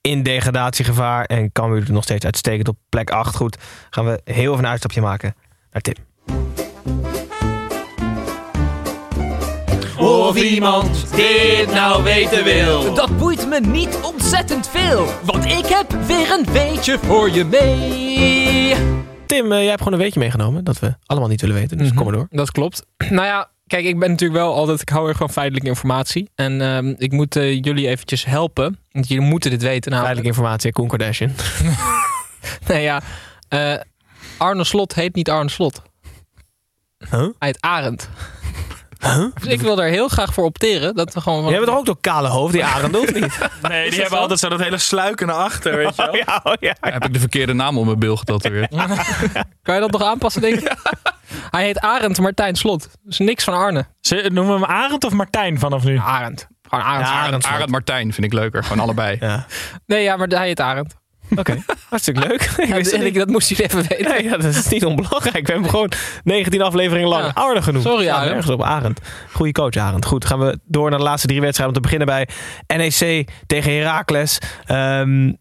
Speaker 1: in degradatiegevaar. En Cambuur doet nog steeds uitstekend op plek 8. Goed, gaan we heel even een uitstapje maken naar Tim.
Speaker 11: Of iemand dit nou weten wil.
Speaker 12: Dat boeit me niet ontzettend veel, want ik heb weer een weetje voor je mee.
Speaker 1: Tim, eh, jij hebt gewoon een weetje meegenomen dat we allemaal niet willen weten. Dus
Speaker 7: Mhm.
Speaker 1: kom maar door.
Speaker 7: Dat klopt. Nou ja, kijk, ik ben natuurlijk wel altijd, ik hou erg van feitelijke informatie. En ehm, ik moet eh, jullie eventjes helpen. Want jullie moeten dit weten. Nou,
Speaker 1: Feitelijke informatie, Koen Kardashian.
Speaker 7: nee, ja. eh, Arne Slot heet niet Arne Slot.
Speaker 1: Huh?
Speaker 7: Hij heet Arend. Dus ik wil daar heel graag voor opteren. Dat we gewoon...
Speaker 1: Jij bent toch ook door kale hoofd, die Arend, of niet?
Speaker 6: Nee, die hebben
Speaker 7: zo?
Speaker 6: altijd zo dat hele sluiken naar achter, weet je wel.
Speaker 1: ja, oh ja.
Speaker 8: Heb ik de verkeerde naam op mijn bil getatoeëerd.
Speaker 7: Kan je dat nog aanpassen, denk ik? Hij heet Arend Martijn Slot. Dus niks van Arne.
Speaker 6: Ze- Noemen we hem Arend of Martijn vanaf nu?
Speaker 7: Arend. Gewoon Arend.
Speaker 1: Ja,
Speaker 8: Arend, Arend Martijn vind ik leuker. Gewoon allebei.
Speaker 1: ja.
Speaker 7: Nee, ja, maar hij heet Arend.
Speaker 1: Oké, hartstikke leuk. Ik
Speaker 7: Ja,
Speaker 1: wist
Speaker 7: en ik, dat moest je even weten.
Speaker 1: Nee, ja, dat is niet onbelangrijk. We hebben gewoon 19 afleveringen lang
Speaker 7: Ja.
Speaker 1: Arne genoemd.
Speaker 7: Sorry,
Speaker 1: Ja,
Speaker 7: Arend.
Speaker 1: Nergens op Arend. Goeie coach Arend. Goed, gaan we door naar de laatste drie wedstrijden. Om te beginnen bij NEC tegen Heracles. Ehm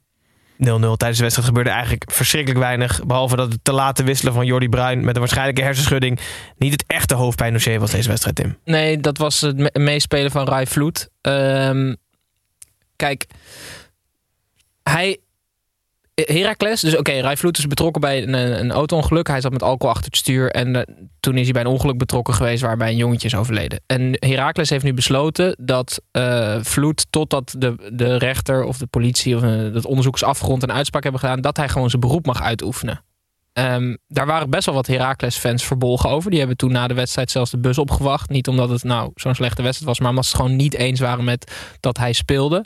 Speaker 1: 0-0 tijdens de wedstrijd gebeurde eigenlijk verschrikkelijk weinig. Behalve dat het te late wisselen van Jordi Bruin met een waarschijnlijke hersenschudding niet het echte hoofdpijndossier was deze wedstrijd, Tim.
Speaker 7: Nee, dat was het me- meespelen van Rai Vloed. Ehm, kijk, hij... Heracles, dus oké, Rai Vloed is betrokken bij een, een auto-ongeluk. Hij zat met alcohol achter het stuur en eh, toen is hij bij een ongeluk betrokken geweest waarbij een jongetje is overleden. En Heracles heeft nu besloten dat eh Vloed, totdat de, de rechter of de politie of eh, het onderzoek is afgerond en uitspraak hebben gedaan, dat hij gewoon zijn beroep mag uitoefenen. Ehm, daar waren best wel wat Heracles-fans verbolgen over. Die hebben toen na de wedstrijd zelfs de bus opgewacht. Niet omdat het nou zo'n slechte wedstrijd was, maar omdat ze het gewoon niet eens waren met dat hij speelde.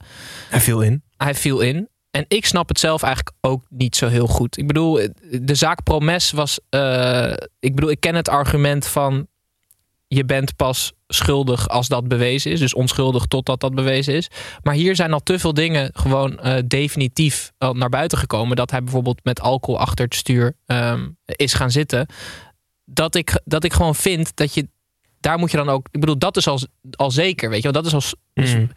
Speaker 1: Hij viel in.
Speaker 7: Hij viel in. En ik snap het zelf eigenlijk ook niet zo heel goed. Ik bedoel, de zaak Promes was. eh, ik bedoel, ik ken het argument van. Je bent pas schuldig als dat bewezen is. Dus onschuldig totdat dat bewezen is. Maar hier zijn al te veel dingen gewoon eh, definitief al naar buiten gekomen. Dat hij bijvoorbeeld met alcohol achter het stuur ehm, is gaan zitten. Dat ik, dat ik gewoon vind dat je. Daar moet je dan ook. Ik bedoel, dat is al, al zeker. Weet je wel, dat is al. dus-
Speaker 1: Mm.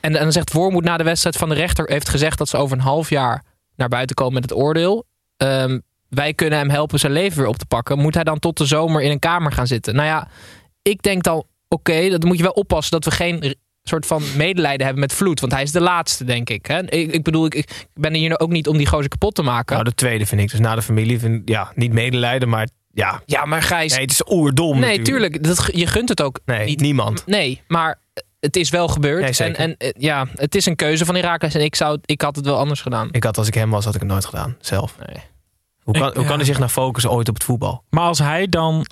Speaker 7: En, en dan zegt Wormoed na de wedstrijd van de rechter heeft gezegd dat ze over een half jaar naar buiten komen met het oordeel. Ehm, wij kunnen hem helpen zijn leven weer op te pakken. Moet hij dan tot de zomer in een kamer gaan zitten? Nou ja, ik denk dan, oké, dat moet je wel oppassen dat we geen soort van medelijden hebben met Vloed. Want hij is de laatste, denk ik. Hè? Ik, ik bedoel, ik, ik ben hier ook niet om die gozer kapot te maken.
Speaker 1: Nou, de tweede vind ik. Dus na de familie, vind, ja, niet medelijden, maar ja.
Speaker 7: Ja, maar Gijs...
Speaker 1: Nee, het is oerdom
Speaker 7: Nee,
Speaker 1: natuurlijk.
Speaker 7: tuurlijk. Dat, je gunt het ook
Speaker 1: Nee,
Speaker 7: niet.
Speaker 1: niemand.
Speaker 7: Nee, maar het is wel gebeurd. En, en eh, ja, het is een keuze van Herakles. En ik, zou, ik had het wel anders gedaan.
Speaker 1: Ik had, als ik hem was, had ik het nooit gedaan. Zelf.
Speaker 7: Nee.
Speaker 1: Hoe kan,
Speaker 6: Ik-
Speaker 1: hoe kan hij zich nou focussen ooit op het voetbal?
Speaker 6: Maar als hij dan...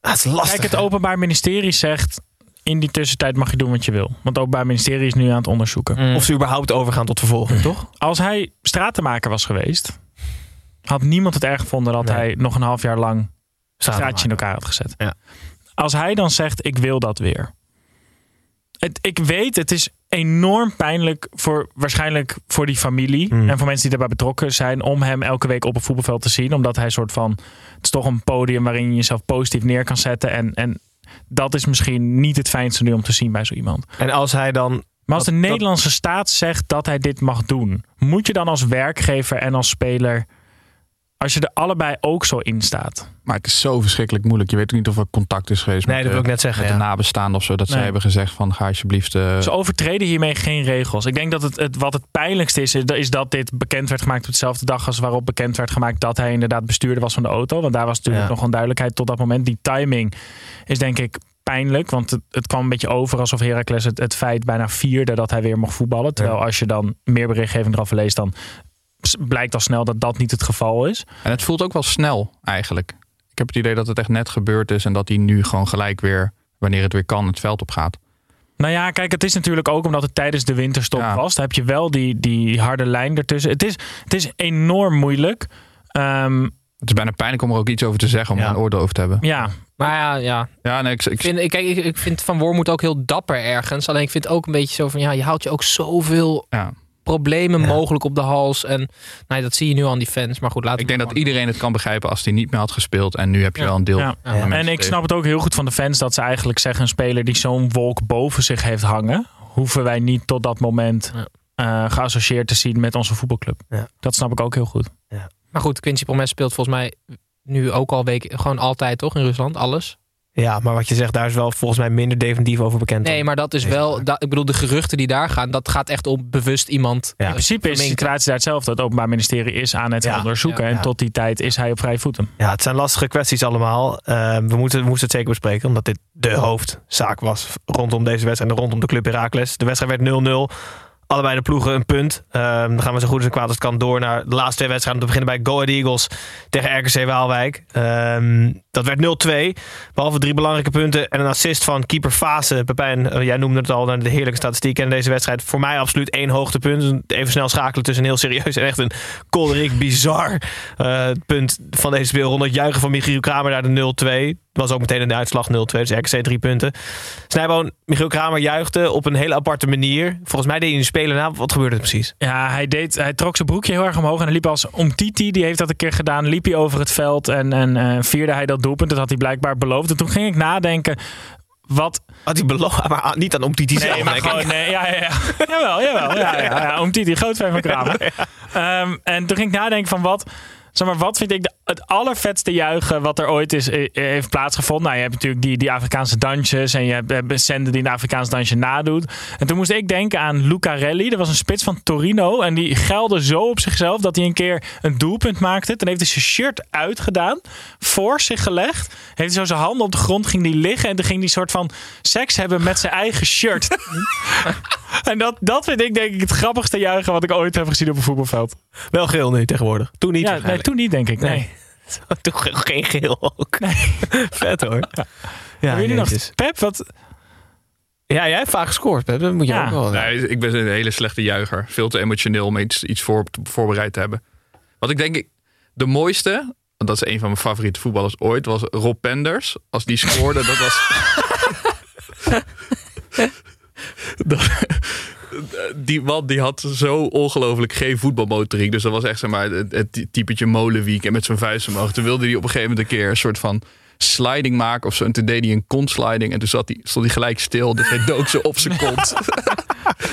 Speaker 1: Ah, het is lastig.
Speaker 6: Kijk, het
Speaker 1: hè?
Speaker 6: Openbaar Ministerie zegt... in die tussentijd mag je doen wat je wil. Want het Openbaar Ministerie is nu aan het onderzoeken.
Speaker 7: Mm.
Speaker 1: Of ze überhaupt overgaan tot vervolging, toch?
Speaker 6: Als hij stratenmaker was geweest... had niemand het erg gevonden dat
Speaker 1: Nee.
Speaker 6: hij nog een half jaar lang... Straatje in elkaar had gezet.
Speaker 1: Ja.
Speaker 6: Als hij dan zegt, ik wil dat weer. Het, ik weet, het is enorm pijnlijk voor waarschijnlijk voor die familie
Speaker 1: Mm.
Speaker 6: en voor mensen die daarbij betrokken zijn om hem elke week op het voetbalveld te zien, omdat hij soort van het is toch een podium waarin je jezelf positief neer kan zetten en en dat is misschien niet het fijnste nu om te zien bij zo iemand.
Speaker 1: En als hij dan...
Speaker 6: Maar als de
Speaker 1: Dat- dat-
Speaker 6: Nederlandse staat zegt dat hij dit mag doen, moet je dan als werkgever en als speler, als je er allebei ook zo in staat,
Speaker 8: Maar het is zo verschrikkelijk moeilijk. Je weet ook niet of er contact is geweest
Speaker 1: Nee,
Speaker 8: met,
Speaker 1: dat wil
Speaker 8: de-
Speaker 1: ik net zeggen,
Speaker 8: met
Speaker 1: ja.
Speaker 8: de nabestaanden of zo. Dat zij
Speaker 6: Nee.
Speaker 8: hebben gezegd van ga alsjeblieft... eh,
Speaker 6: Ze overtreden hiermee geen regels. Ik denk dat het, het wat het pijnlijkste is, is dat dit bekend werd gemaakt op dezelfde dag als waarop bekend werd gemaakt dat hij inderdaad bestuurder was van de auto. Want daar was natuurlijk
Speaker 1: Ja.
Speaker 6: nog onduidelijkheid tot dat moment. Die timing is denk ik pijnlijk, want het, het kwam een beetje over alsof Heracles het, het feit bijna vierde dat hij weer mocht voetballen. Terwijl als je dan meer berichtgeving erover leest, dan blijkt al snel dat dat niet het geval is.
Speaker 8: En het voelt ook wel snel eigenlijk. Ik heb het idee dat het echt net gebeurd is en dat hij nu gewoon gelijk weer, wanneer het weer kan, het veld op gaat.
Speaker 6: Nou ja, kijk, het is natuurlijk ook omdat het tijdens de winterstop
Speaker 8: Ja.
Speaker 6: was. Dan heb je wel die, die harde lijn ertussen. Het is, het is enorm moeilijk. Ehm,
Speaker 8: Het is bijna pijnlijk om er ook iets over te zeggen, om
Speaker 1: Ja.
Speaker 8: er een oordeel over te hebben.
Speaker 6: ja,
Speaker 7: Maar ja, ja.
Speaker 8: Ja, nee, ik, ik,
Speaker 7: vind, ik- kijk, ik, ik vind Van Wormoed ook heel dapper ergens. Alleen ik vind ook een beetje zo van... Ja, je houdt je ook zoveel
Speaker 8: ja.
Speaker 7: Problemen mogelijk op de hals. En nou, dat zie je nu al aan die fans. Maar goed, laten
Speaker 8: ik denk dat iedereen het kan begrijpen als hij niet meer had gespeeld. En nu heb je
Speaker 7: Ja.
Speaker 8: wel een deel.
Speaker 6: Ja. En ik
Speaker 8: tegen.
Speaker 6: snap het ook heel goed van de fans dat ze eigenlijk zeggen: een speler die zo'n wolk boven zich heeft hangen, hoeven wij niet tot dat moment
Speaker 7: Ja.
Speaker 6: eh, geassocieerd te zien met onze voetbalclub.
Speaker 1: Ja.
Speaker 6: Dat snap ik ook heel goed.
Speaker 7: Maar goed, Quincy Promes speelt volgens mij nu ook al weken... Gewoon altijd toch in Rusland, alles?
Speaker 1: Ja, maar wat je zegt, daar is wel volgens mij minder definitief over bekend.
Speaker 7: Nee, maar dat is
Speaker 1: Deze
Speaker 7: wel... ik bedoel, de geruchten die daar gaan... Dat gaat echt om bewust iemand...
Speaker 1: Ja.
Speaker 6: In principe is de situatie daar hetzelfde. Het Openbaar Ministerie is aan het
Speaker 1: Ja.
Speaker 6: onderzoeken.
Speaker 7: Ja.
Speaker 6: En tot die tijd is hij op vrije voeten.
Speaker 1: Ja, het zijn lastige kwesties allemaal. Eh, we, moeten, we moesten het zeker bespreken, omdat dit de hoofdzaak was rondom deze wedstrijd en rondom de club Heracles. De wedstrijd werd 0-0. Allebei de ploegen een punt. Eh, dan gaan we zo goed als en kwaad als het kan door naar de laatste twee wedstrijden. Om te beginnen bij Go Ahead Eagles tegen RKC Waalwijk. Ehm, dat werd 0-2. Behalve drie belangrijke punten en een assist van keeper Fase. Pepijn, eh, jij noemde het al, de heerlijke statistiek. En deze wedstrijd voor mij absoluut één hoogtepunt. Even snel schakelen tussen een heel serieus en echt een kolderiek bizar eh, punt van deze speelronde. Het juichen van Michiel Kramer naar de 0-2. Was ook meteen in de uitslag 0-2, dus RKC drie punten. Snijboon, Michiel Kramer juichte op een hele aparte manier. Volgens mij deed hij een speler na. Wat gebeurde er precies?
Speaker 6: Ja, hij, deed, hij trok zijn broekje heel erg omhoog. En hij liep als om Titi, die heeft dat een keer gedaan. Liep hij over het veld en, en eh, vierde hij dat doelpunt. Dat had hij blijkbaar beloofd. En toen ging ik nadenken. Wat.
Speaker 1: Had hij beloofd, maar niet aan Omtiti
Speaker 6: Nee,
Speaker 1: zelf.
Speaker 6: maar gewoon, nee, ja, ja, ja. jawel, jawel. Ja, ja, ja. Om Titi, groot fan van Kramer. Ehm, en toen ging ik nadenken van wat. Zeg maar, wat vind ik de, het allervetste juichen wat er ooit is, heeft plaatsgevonden? Nou, je hebt natuurlijk die, die Afrikaanse dansjes en je hebt Sende die een Afrikaanse dansje nadoet. En toen moest ik denken aan Lucarelli. Dat was een spits van Torino en die geilde zo op zichzelf dat hij een keer een doelpunt maakte. Toen heeft hij zijn shirt uitgedaan, voor zich gelegd. Heeft hij zo zijn handen op de grond, ging die liggen en toen ging hij soort van seks hebben met zijn eigen shirt. en dat, dat vind ik denk ik het grappigste juichen wat ik ooit heb gezien op een voetbalveld.
Speaker 1: Wel geel nu tegenwoordig. Toen niet.
Speaker 6: Ja, nee. Toen niet denk ik. Nee.
Speaker 1: Nee. Toen ge- geen geel ook. Vet hoor. Ja,
Speaker 6: Hebben jullie nog. Pep? Wat?
Speaker 1: ja, jij hebt vaak gescoord, Pep. Dat moet je
Speaker 6: Ja.
Speaker 1: ook wel.
Speaker 8: Nee, ik ben een hele slechte juicher. Veel te emotioneel om iets, iets voor, voorbereid te hebben. Wat ik denk, ik- de mooiste, want dat is een van mijn favoriete voetballers ooit, was Rob Penders. Als die scoorde, dat was... Dat- die man die had zo ongelooflijk geen voetbalmotoriek. Dus dat was echt zeg maar, het, het typetje molenwiek en met zijn vuist omhoog. Toen wilde hij op een gegeven moment een keer een soort van sliding maken of zo. En toen deed hij een kontsliding en toen zat hij, stond hij gelijk stil. Dus hij dook zo op zijn kont.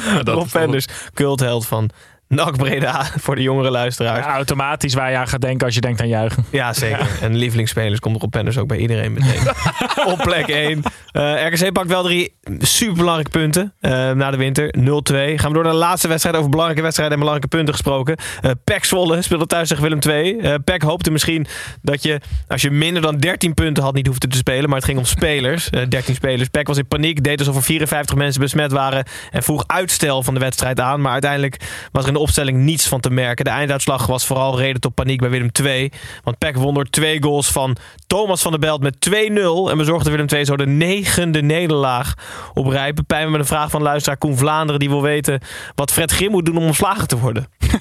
Speaker 8: Ja, dat
Speaker 1: Rob Penders, cultheld van NAC Breda voor de jongere luisteraars.
Speaker 6: Ja, automatisch waar je aan gaat denken als je denkt aan juichen.
Speaker 1: Ja, zeker. En lievelingsspelers komt Rob Penders ook bij iedereen meteen. Op plek 1. Eh, RKC pakt wel drie superbelangrijke punten eh, na de winter. 0-2. Gaan we door naar de laatste wedstrijd over belangrijke wedstrijden en belangrijke punten gesproken. Eh PEC Zwolle speelde thuis tegen Willem II. Eh PEC hoopte misschien dat je, als je minder dan 13 punten had, niet hoefde te spelen. Maar het ging om spelers. Eh 13 spelers. PEC was in paniek, deed alsof er 54 mensen besmet waren. En vroeg uitstel van de wedstrijd aan. Maar uiteindelijk was er in de opstelling niets van te merken. De einduitslag was vooral reden tot paniek bij Willem II. Want PEC won door twee goals van Thomas van der Belt met 2-0. En bezorgde Willem II zo de negende nederlaag op rij. Pepijn met een vraag van luisteraar Koen Vlaanderen. Die wil weten wat Fred Grim moet doen om ontslagen te worden.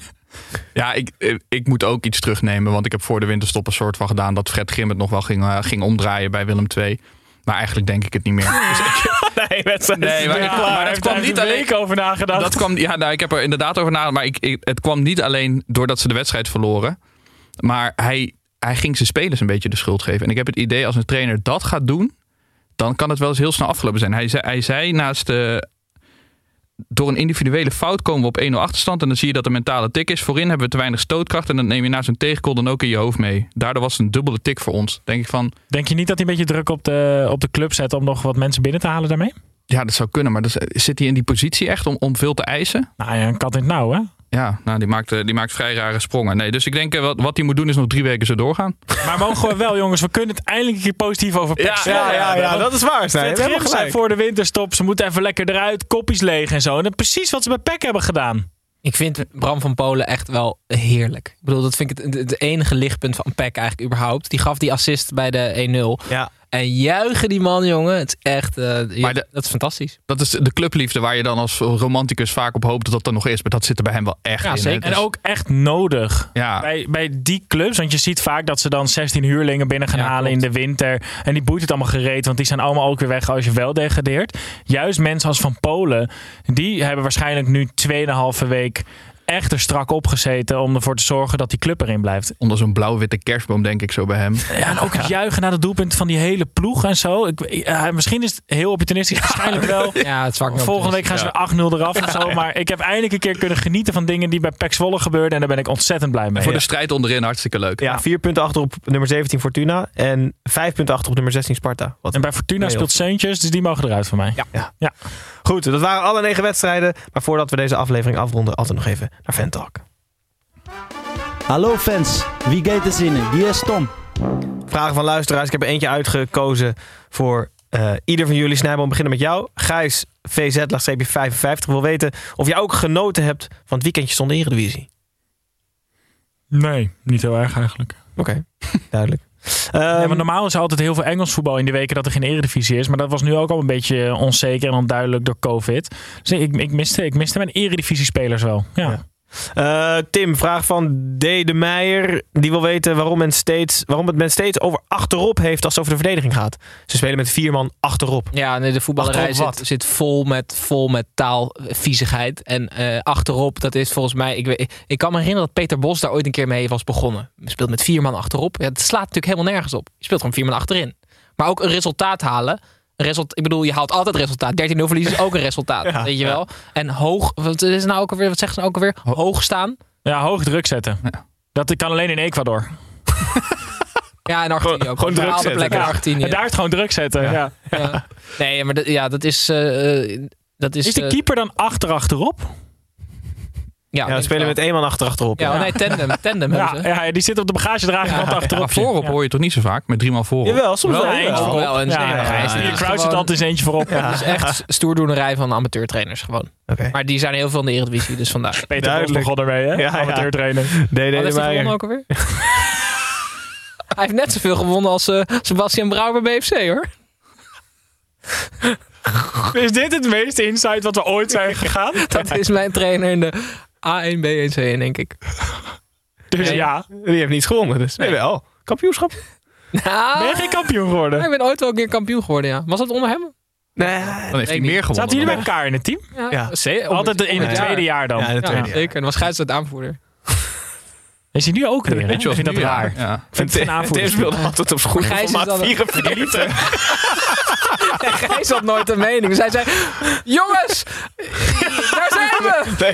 Speaker 8: Ja, ik, ik- ik moet ook iets terugnemen. Want ik heb voor de winterstop een soort van gedaan dat Fred Grim het nog wel ging, eh, ging omdraaien bij Willem II. Maar eigenlijk denk ik het niet meer. Dus ik-
Speaker 1: Nee, wedstrijd
Speaker 8: Nee, maar, ik- maar dat kwam niet alleen
Speaker 6: over nagedacht.
Speaker 8: Dat kwam, ja, nou, ik heb er inderdaad over nagedacht. Maar ik, ik- het kwam niet alleen doordat ze de wedstrijd verloren. Maar hij, hij ging zijn spelers een beetje de schuld geven. En ik heb het idee als een trainer dat gaat doen. Dan kan het wel eens heel snel afgelopen zijn. Hij zei, hij zei naast de. Door een individuele fout komen we op 1-0 achterstand. En dan zie je dat de mentale tik is. Voorin hebben we te weinig stootkracht. En dan neem je na zo'n tegengoal dan ook in je hoofd mee. Daardoor was het een dubbele tik voor ons. Denk ik van.
Speaker 6: Denk je niet dat hij een beetje druk op de, op de club zet om nog wat mensen binnen te halen daarmee?
Speaker 8: Ja, dat zou kunnen. Maar dus, zit hij in die positie echt om, om veel te eisen?
Speaker 6: Nou ja, een kat in het nauw, hè?
Speaker 8: Ja, nou, die, maakt, eh, die maakt vrij rare sprongen. Nee, dus ik denk eh, wat, wat hij moet doen is nog drie weken zo doorgaan.
Speaker 6: Maar mogen we wel, jongens, we kunnen het eindelijk een keer positief over PEC
Speaker 8: Ja,
Speaker 6: zeggen.
Speaker 1: Ja, ja, ja, dat is waar. We hebben
Speaker 6: Grim
Speaker 1: gelijk.
Speaker 6: voor de winterstop, ze moeten even lekker eruit, kopjes leeg en zo. En dat is precies wat ze bij PEC hebben gedaan.
Speaker 7: Ik vind Bram van Polen echt wel heerlijk. Ik bedoel, dat vind ik het, het enige lichtpunt van Peck eigenlijk überhaupt. Die gaf die assist bij de 1-0.
Speaker 1: Ja.
Speaker 7: En juichen die man, jongen. Het is echt, eh, ja,
Speaker 8: Maar de-
Speaker 7: dat is fantastisch.
Speaker 8: Dat is de clubliefde waar je dan als romanticus vaak op hoopt dat dat er nog is. Maar dat zit er bij hem wel echt
Speaker 7: Ja,
Speaker 8: in.
Speaker 7: zeker.
Speaker 8: hè.
Speaker 6: En ook echt nodig.
Speaker 8: Ja.
Speaker 6: Bij, bij die clubs, want je ziet vaak dat ze dan 16 huurlingen binnen gaan
Speaker 7: Ja,
Speaker 6: halen
Speaker 7: klopt.
Speaker 6: in de winter. En die boeit het allemaal gereed, want die zijn allemaal ook weer weg als je wel degradeert. Juist mensen als Van Polen, die hebben waarschijnlijk nu 2,5 week echt er strak opgezeten om ervoor te zorgen dat die club erin blijft.
Speaker 8: Onder zo'n blauw-witte kerstboom denk ik zo bij hem.
Speaker 6: Ja, en ook het juichen naar de doelpunt van die hele ploeg en zo. Ik, ja, misschien is het heel opportunistisch, waarschijnlijk wel.
Speaker 7: Ja, het zwak
Speaker 6: Volgende week gaan ze weer 8-0 eraf of zo. Maar ik heb eindelijk een keer kunnen genieten van dingen die bij PEC Zwolle gebeurden. En daar ben ik ontzettend blij mee.
Speaker 8: Voor de strijd onderin hartstikke leuk.
Speaker 1: Ja, vier punten achter op nummer 17 Fortuna. En vijf punten achter op nummer 16 Sparta. Wat
Speaker 6: En bij Fortuna speelt Seuntjes, dus die mogen eruit van mij.
Speaker 7: Ja.
Speaker 1: Goed, dat waren alle negen wedstrijden. Maar voordat we deze aflevering afronden, altijd nog even naar Fan Talk.
Speaker 13: Hallo fans, wie gaat er zinnen? Wie is Tom?
Speaker 1: Vragen van luisteraars. Ik heb er eentje uitgekozen voor eh, ieder van jullie. Snijboom, we beginnen met jou. Gijs, VZ, laagstreepje 55, wil weten of jij ook genoten hebt van het weekendje zonder Eredivisie.
Speaker 6: Nee, niet heel erg eigenlijk.
Speaker 1: Oké, duidelijk. Ehm,
Speaker 6: Ja, normaal is er altijd heel veel Engels voetbal in de weken dat er geen eredivisie is. Maar dat was nu ook al een beetje onzeker en onduidelijk door COVID. Dus ik, ik, miste, ik miste mijn eredivisie spelers wel. Ja.
Speaker 1: Eh, Tim, vraag van D. de Meijer. Die wil weten waarom, men steeds, waarom het men steeds over achterop heeft als het over de verdediging gaat. Ze spelen met vier man achterop.
Speaker 7: Ja, nee, de voetballerij zit, zit vol met, vol met taalviezigheid. En eh, achterop, dat is volgens mij... Ik, weet, ik, kan me herinneren dat Peter Bos daar ooit een keer mee was begonnen. Je speelt met vier man achterop. Ja, het slaat natuurlijk helemaal nergens op. Je speelt gewoon vier man achterin. Maar ook een resultaat halen. Een result, ik bedoel, je haalt altijd resultaat. 13-0 verliezen is ook een resultaat,
Speaker 1: Ja,
Speaker 7: weet je
Speaker 1: ja.
Speaker 7: wel. En hoog, wat is nou ook alweer, wat zeggen ze nou ook alweer? Hoog staan.
Speaker 6: ja, hoog druk zetten. Dat kan alleen in Ecuador.
Speaker 7: Ja, en Argentinië ook.
Speaker 1: gewoon druk zetten.
Speaker 7: plekken in
Speaker 6: Ja.
Speaker 7: Argentinië.
Speaker 6: En daar is het gewoon druk zetten. Ja.
Speaker 7: Ja. Nee, maar dat, ja, dat is... eh, eh, dat is,
Speaker 6: Is de
Speaker 7: eh,
Speaker 6: keeper dan achter achterop?
Speaker 7: Ja,
Speaker 1: Ja, we spelen
Speaker 7: ik
Speaker 1: met één man achter achterop.
Speaker 7: Ja,
Speaker 1: Ja.
Speaker 7: nee, tandem. Tandem
Speaker 6: Ja,
Speaker 7: hebben ze.
Speaker 6: ja, die zit op de bagagedrager van achterop.
Speaker 8: Maar voorop
Speaker 6: Ja.
Speaker 8: hoor je toch niet zo vaak? Met drie man voorop.
Speaker 1: Jawel, soms wel.
Speaker 6: Wel
Speaker 7: Wel,
Speaker 6: voorop.
Speaker 7: en
Speaker 6: Ja, ja, ja.
Speaker 7: is
Speaker 6: Crouch zit
Speaker 7: gewoon-
Speaker 6: altijd eens eentje voorop.
Speaker 7: Het is echt stoerdoenerij van amateurtrainers gewoon.
Speaker 1: Oké.
Speaker 7: Maar die zijn heel veel in de Eredivisie, dus vandaar.
Speaker 6: Peter Bos begon ermee, hè?
Speaker 1: Ja, ja.
Speaker 6: Amateurtrainer.
Speaker 1: D. D.
Speaker 7: Wat
Speaker 1: de
Speaker 7: heeft hij gewonnen
Speaker 1: Meijer.
Speaker 7: ook alweer? hij heeft net zoveel gewonnen als eh, Sebastian Brouwer bij BFC, hoor.
Speaker 6: Is dit het meeste insight wat we ooit zijn gegaan?
Speaker 7: Dat is mijn trainer in de A1, B1, C1, denk ik.
Speaker 6: Dus
Speaker 7: Nee.
Speaker 6: ja,
Speaker 1: Die heeft niets gewonnen, dus nee. wel. Kampioenschap?
Speaker 7: Nou,
Speaker 6: ben je geen kampioen geworden?
Speaker 7: ik ben ooit wel een keer kampioen geworden, ja. Was dat onder hem?
Speaker 1: Nee.
Speaker 8: Dan heeft hij meer gewonnen.
Speaker 6: Zaten jullie bij elkaar in het team?
Speaker 7: Ja.
Speaker 6: Altijd in het tweede jaar dan.
Speaker 1: Ja, in het
Speaker 7: Ja,
Speaker 1: tweede jaar.
Speaker 7: zeker. En was Gijs het aanvoerder.
Speaker 6: Is hij nu ook weer?
Speaker 8: Weet je
Speaker 6: Ik
Speaker 8: wat
Speaker 6: vind dat raar.
Speaker 8: Ja.
Speaker 6: Ik vind het
Speaker 1: Tim
Speaker 6: aanvoerder.
Speaker 1: speelde altijd op schoenen
Speaker 7: Maar Gijs
Speaker 1: van
Speaker 7: is
Speaker 1: maat
Speaker 7: dan-
Speaker 1: 44.
Speaker 7: Gijs had nooit een mening. Zij zei, jongens, daar zijn we.
Speaker 1: Nee,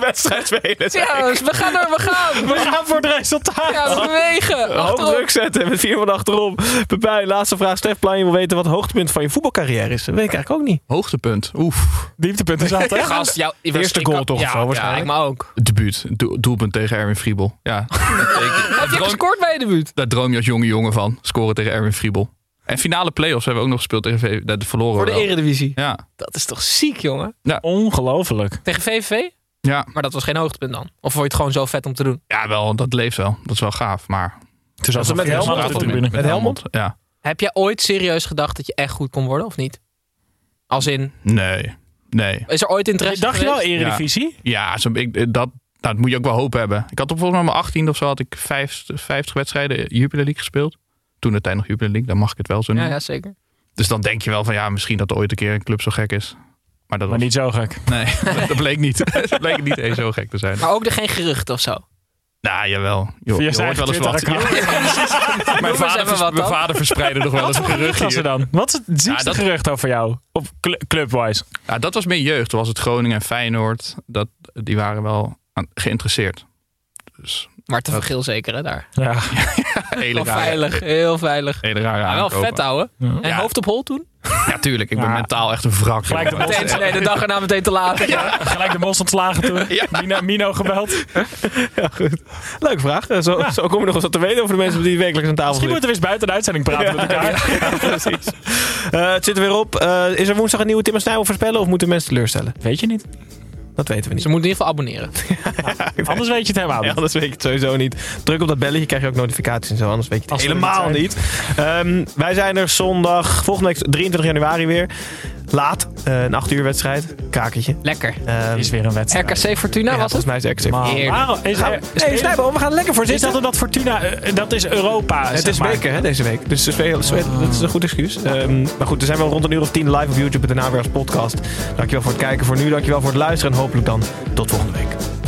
Speaker 1: wedstrijd spelen. zei
Speaker 7: Ja, dus we gaan er, we gaan.
Speaker 6: We gaan voor het resultaat.
Speaker 7: Ja, we bewegen.
Speaker 1: Hoog druk zetten met vier man achterom. Pepijn, laatste vraag. Stef Planje wil weten wat het hoogtepunt van je voetbalcarrière is. Dat weet ik eigenlijk ook niet.
Speaker 8: Hoogtepunt. Oef.
Speaker 6: Dieptepunt is altijd.
Speaker 7: Gast, jou,
Speaker 1: Eerste goal toch of
Speaker 7: ja,
Speaker 1: zo, waarschijnlijk?
Speaker 7: Ja, ik me ook.
Speaker 8: Debuut. Do- doelpunt tegen Erwin Friebel. Ja.
Speaker 7: Heb je gescoord bij je debuut?
Speaker 8: Daar droom je als jonge jongen van. Scoren tegen Erwin Friebel. En finale play-offs hebben we ook nog gespeeld tegen VV. Dat verloren
Speaker 7: Voor de
Speaker 8: wel.
Speaker 7: eredivisie.
Speaker 8: Ja.
Speaker 7: Dat is toch ziek, jongen?
Speaker 6: Ongelooflijk.
Speaker 7: Tegen VVV?
Speaker 8: Ja.
Speaker 7: Maar dat was geen hoogtepunt dan? Of vond je het gewoon zo vet om te doen?
Speaker 8: ja, wel. Dat leeft wel. Dat is wel gaaf. Maar...
Speaker 6: Het is
Speaker 1: het met Helmond
Speaker 6: op de tribune.
Speaker 1: Met Helmond?
Speaker 8: Ja.
Speaker 7: Heb jij ooit serieus gedacht dat je echt goed kon worden, of niet? Als in,
Speaker 8: Nee. Nee.
Speaker 7: is er ooit interesse
Speaker 6: Dacht je wel? Eredivisie?
Speaker 8: Ja, zo, ik, dat, nou, dat moet je ook wel hoop hebben. Ik had op volgens mij mijn 18 of zo had ik 50, 50 wedstrijden Jupiler League gespeeld. Toen de tijd nog Jupiler League, dan mag ik het wel zo
Speaker 7: Ja,
Speaker 8: noemen.
Speaker 7: ja, zeker.
Speaker 8: Dus dan denk je wel van ja, misschien dat er ooit een keer een club zo gek is. Maar dat
Speaker 6: Maar
Speaker 8: was,
Speaker 6: niet zo gek.
Speaker 8: Nee, dat bleek niet. dat bleek niet eens zo gek te zijn.
Speaker 7: Maar ook er geen geruchten of zo?
Speaker 8: Nou, jawel. Je,
Speaker 6: Via
Speaker 8: je hoort wel eens wat. Mijn, vader,
Speaker 7: wat
Speaker 8: mijn vader verspreidde nog wel eens een gerucht
Speaker 6: was er dan? Wat is het ziekste
Speaker 8: dat-
Speaker 6: gerucht over jou? Op cl- clubwise.
Speaker 8: Ja, dat was meer jeugd. Toen was het Groningen en Feyenoord. Dat, die waren wel aan, geïnteresseerd. Dus
Speaker 7: Maar te veel zeker, hè, daar.
Speaker 6: Ja.
Speaker 8: rare,
Speaker 7: veilig, heel veilig.
Speaker 8: hele rare
Speaker 7: Maar wel
Speaker 8: aankopen.
Speaker 7: vet, houden. En hoofd op hol toen?
Speaker 8: Ja, tuurlijk. Ik ben
Speaker 6: Ja.
Speaker 8: mentaal echt een wrak.
Speaker 6: Gelijk de
Speaker 7: Meteen, nee, de dag erna meteen te laat.
Speaker 6: Gelijk de mos ontslagen toen. Mino, Mino gebeld.
Speaker 1: Ja, goed. Leuke vraag. Eh, Zo, zo kom je nog eens wat te weten over de mensen die wekelijks aan tafel
Speaker 6: Misschien
Speaker 1: zitten.
Speaker 6: moeten we eens buiten de uitzending praten met elkaar.
Speaker 1: Ja, precies. Eh, het zit er weer op. Eh, is er woensdag een nieuwe Tim en voorspellen of moeten mensen teleurstellen?
Speaker 6: Weet je niet.
Speaker 1: Dat weten we niet.
Speaker 7: Ze moeten in ieder geval abonneren.
Speaker 6: Anders weet je het helemaal
Speaker 1: Ja,
Speaker 6: niet.
Speaker 1: anders weet je het sowieso niet. Druk op dat belletje, krijg je ook notificaties en zo. Anders weet je het
Speaker 6: Als
Speaker 1: helemaal
Speaker 6: niet
Speaker 1: niet. Ehm, wij zijn er zondag, volgende week 23 januari weer. Laat, eh, een 8 uur wedstrijd. Kakertje.
Speaker 7: Lekker.
Speaker 1: Ehm,
Speaker 6: is weer een wedstrijd.
Speaker 7: RKC Fortuna
Speaker 1: ja,
Speaker 7: was
Speaker 1: volgens
Speaker 7: het?
Speaker 1: mij is het
Speaker 6: Maar
Speaker 7: Heerlijk.
Speaker 6: waarom- is
Speaker 1: Gaan
Speaker 6: is
Speaker 1: Nee, Snijboom, we gaan er lekker voor
Speaker 6: is
Speaker 1: zitten.
Speaker 6: dat omdat Fortuna, eh, dat is Europa,
Speaker 1: Het
Speaker 6: zeg
Speaker 1: is
Speaker 6: maar.
Speaker 1: weken hè, deze week. Dus spelen- spelen- dat is een goed excuus. Ehm, maar goed, er zijn wel rond een uur of tien live op YouTube en daarna weer als podcast. Dankjewel voor het kijken voor nu. Dankjewel voor het luisteren. En hopelijk dan tot volgende week.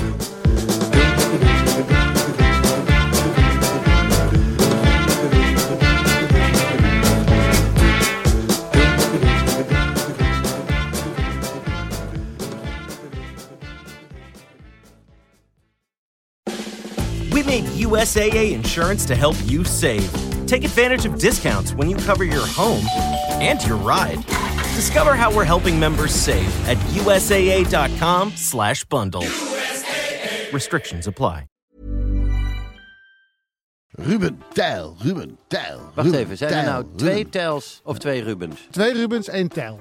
Speaker 14: USAA insurance to help you save. Take advantage of discounts when you cover your home and your ride. Discover how we're helping members save at usaa.com/bundle. Restrictions apply.
Speaker 15: Ruben Tijl, Ruben Tijl.
Speaker 16: Wacht
Speaker 15: Ruben
Speaker 16: even, zijn er
Speaker 15: Tijl,
Speaker 16: nou twee
Speaker 15: Ruben.
Speaker 16: Tijls of twee Rubens?
Speaker 17: Twee Rubens, één Tel.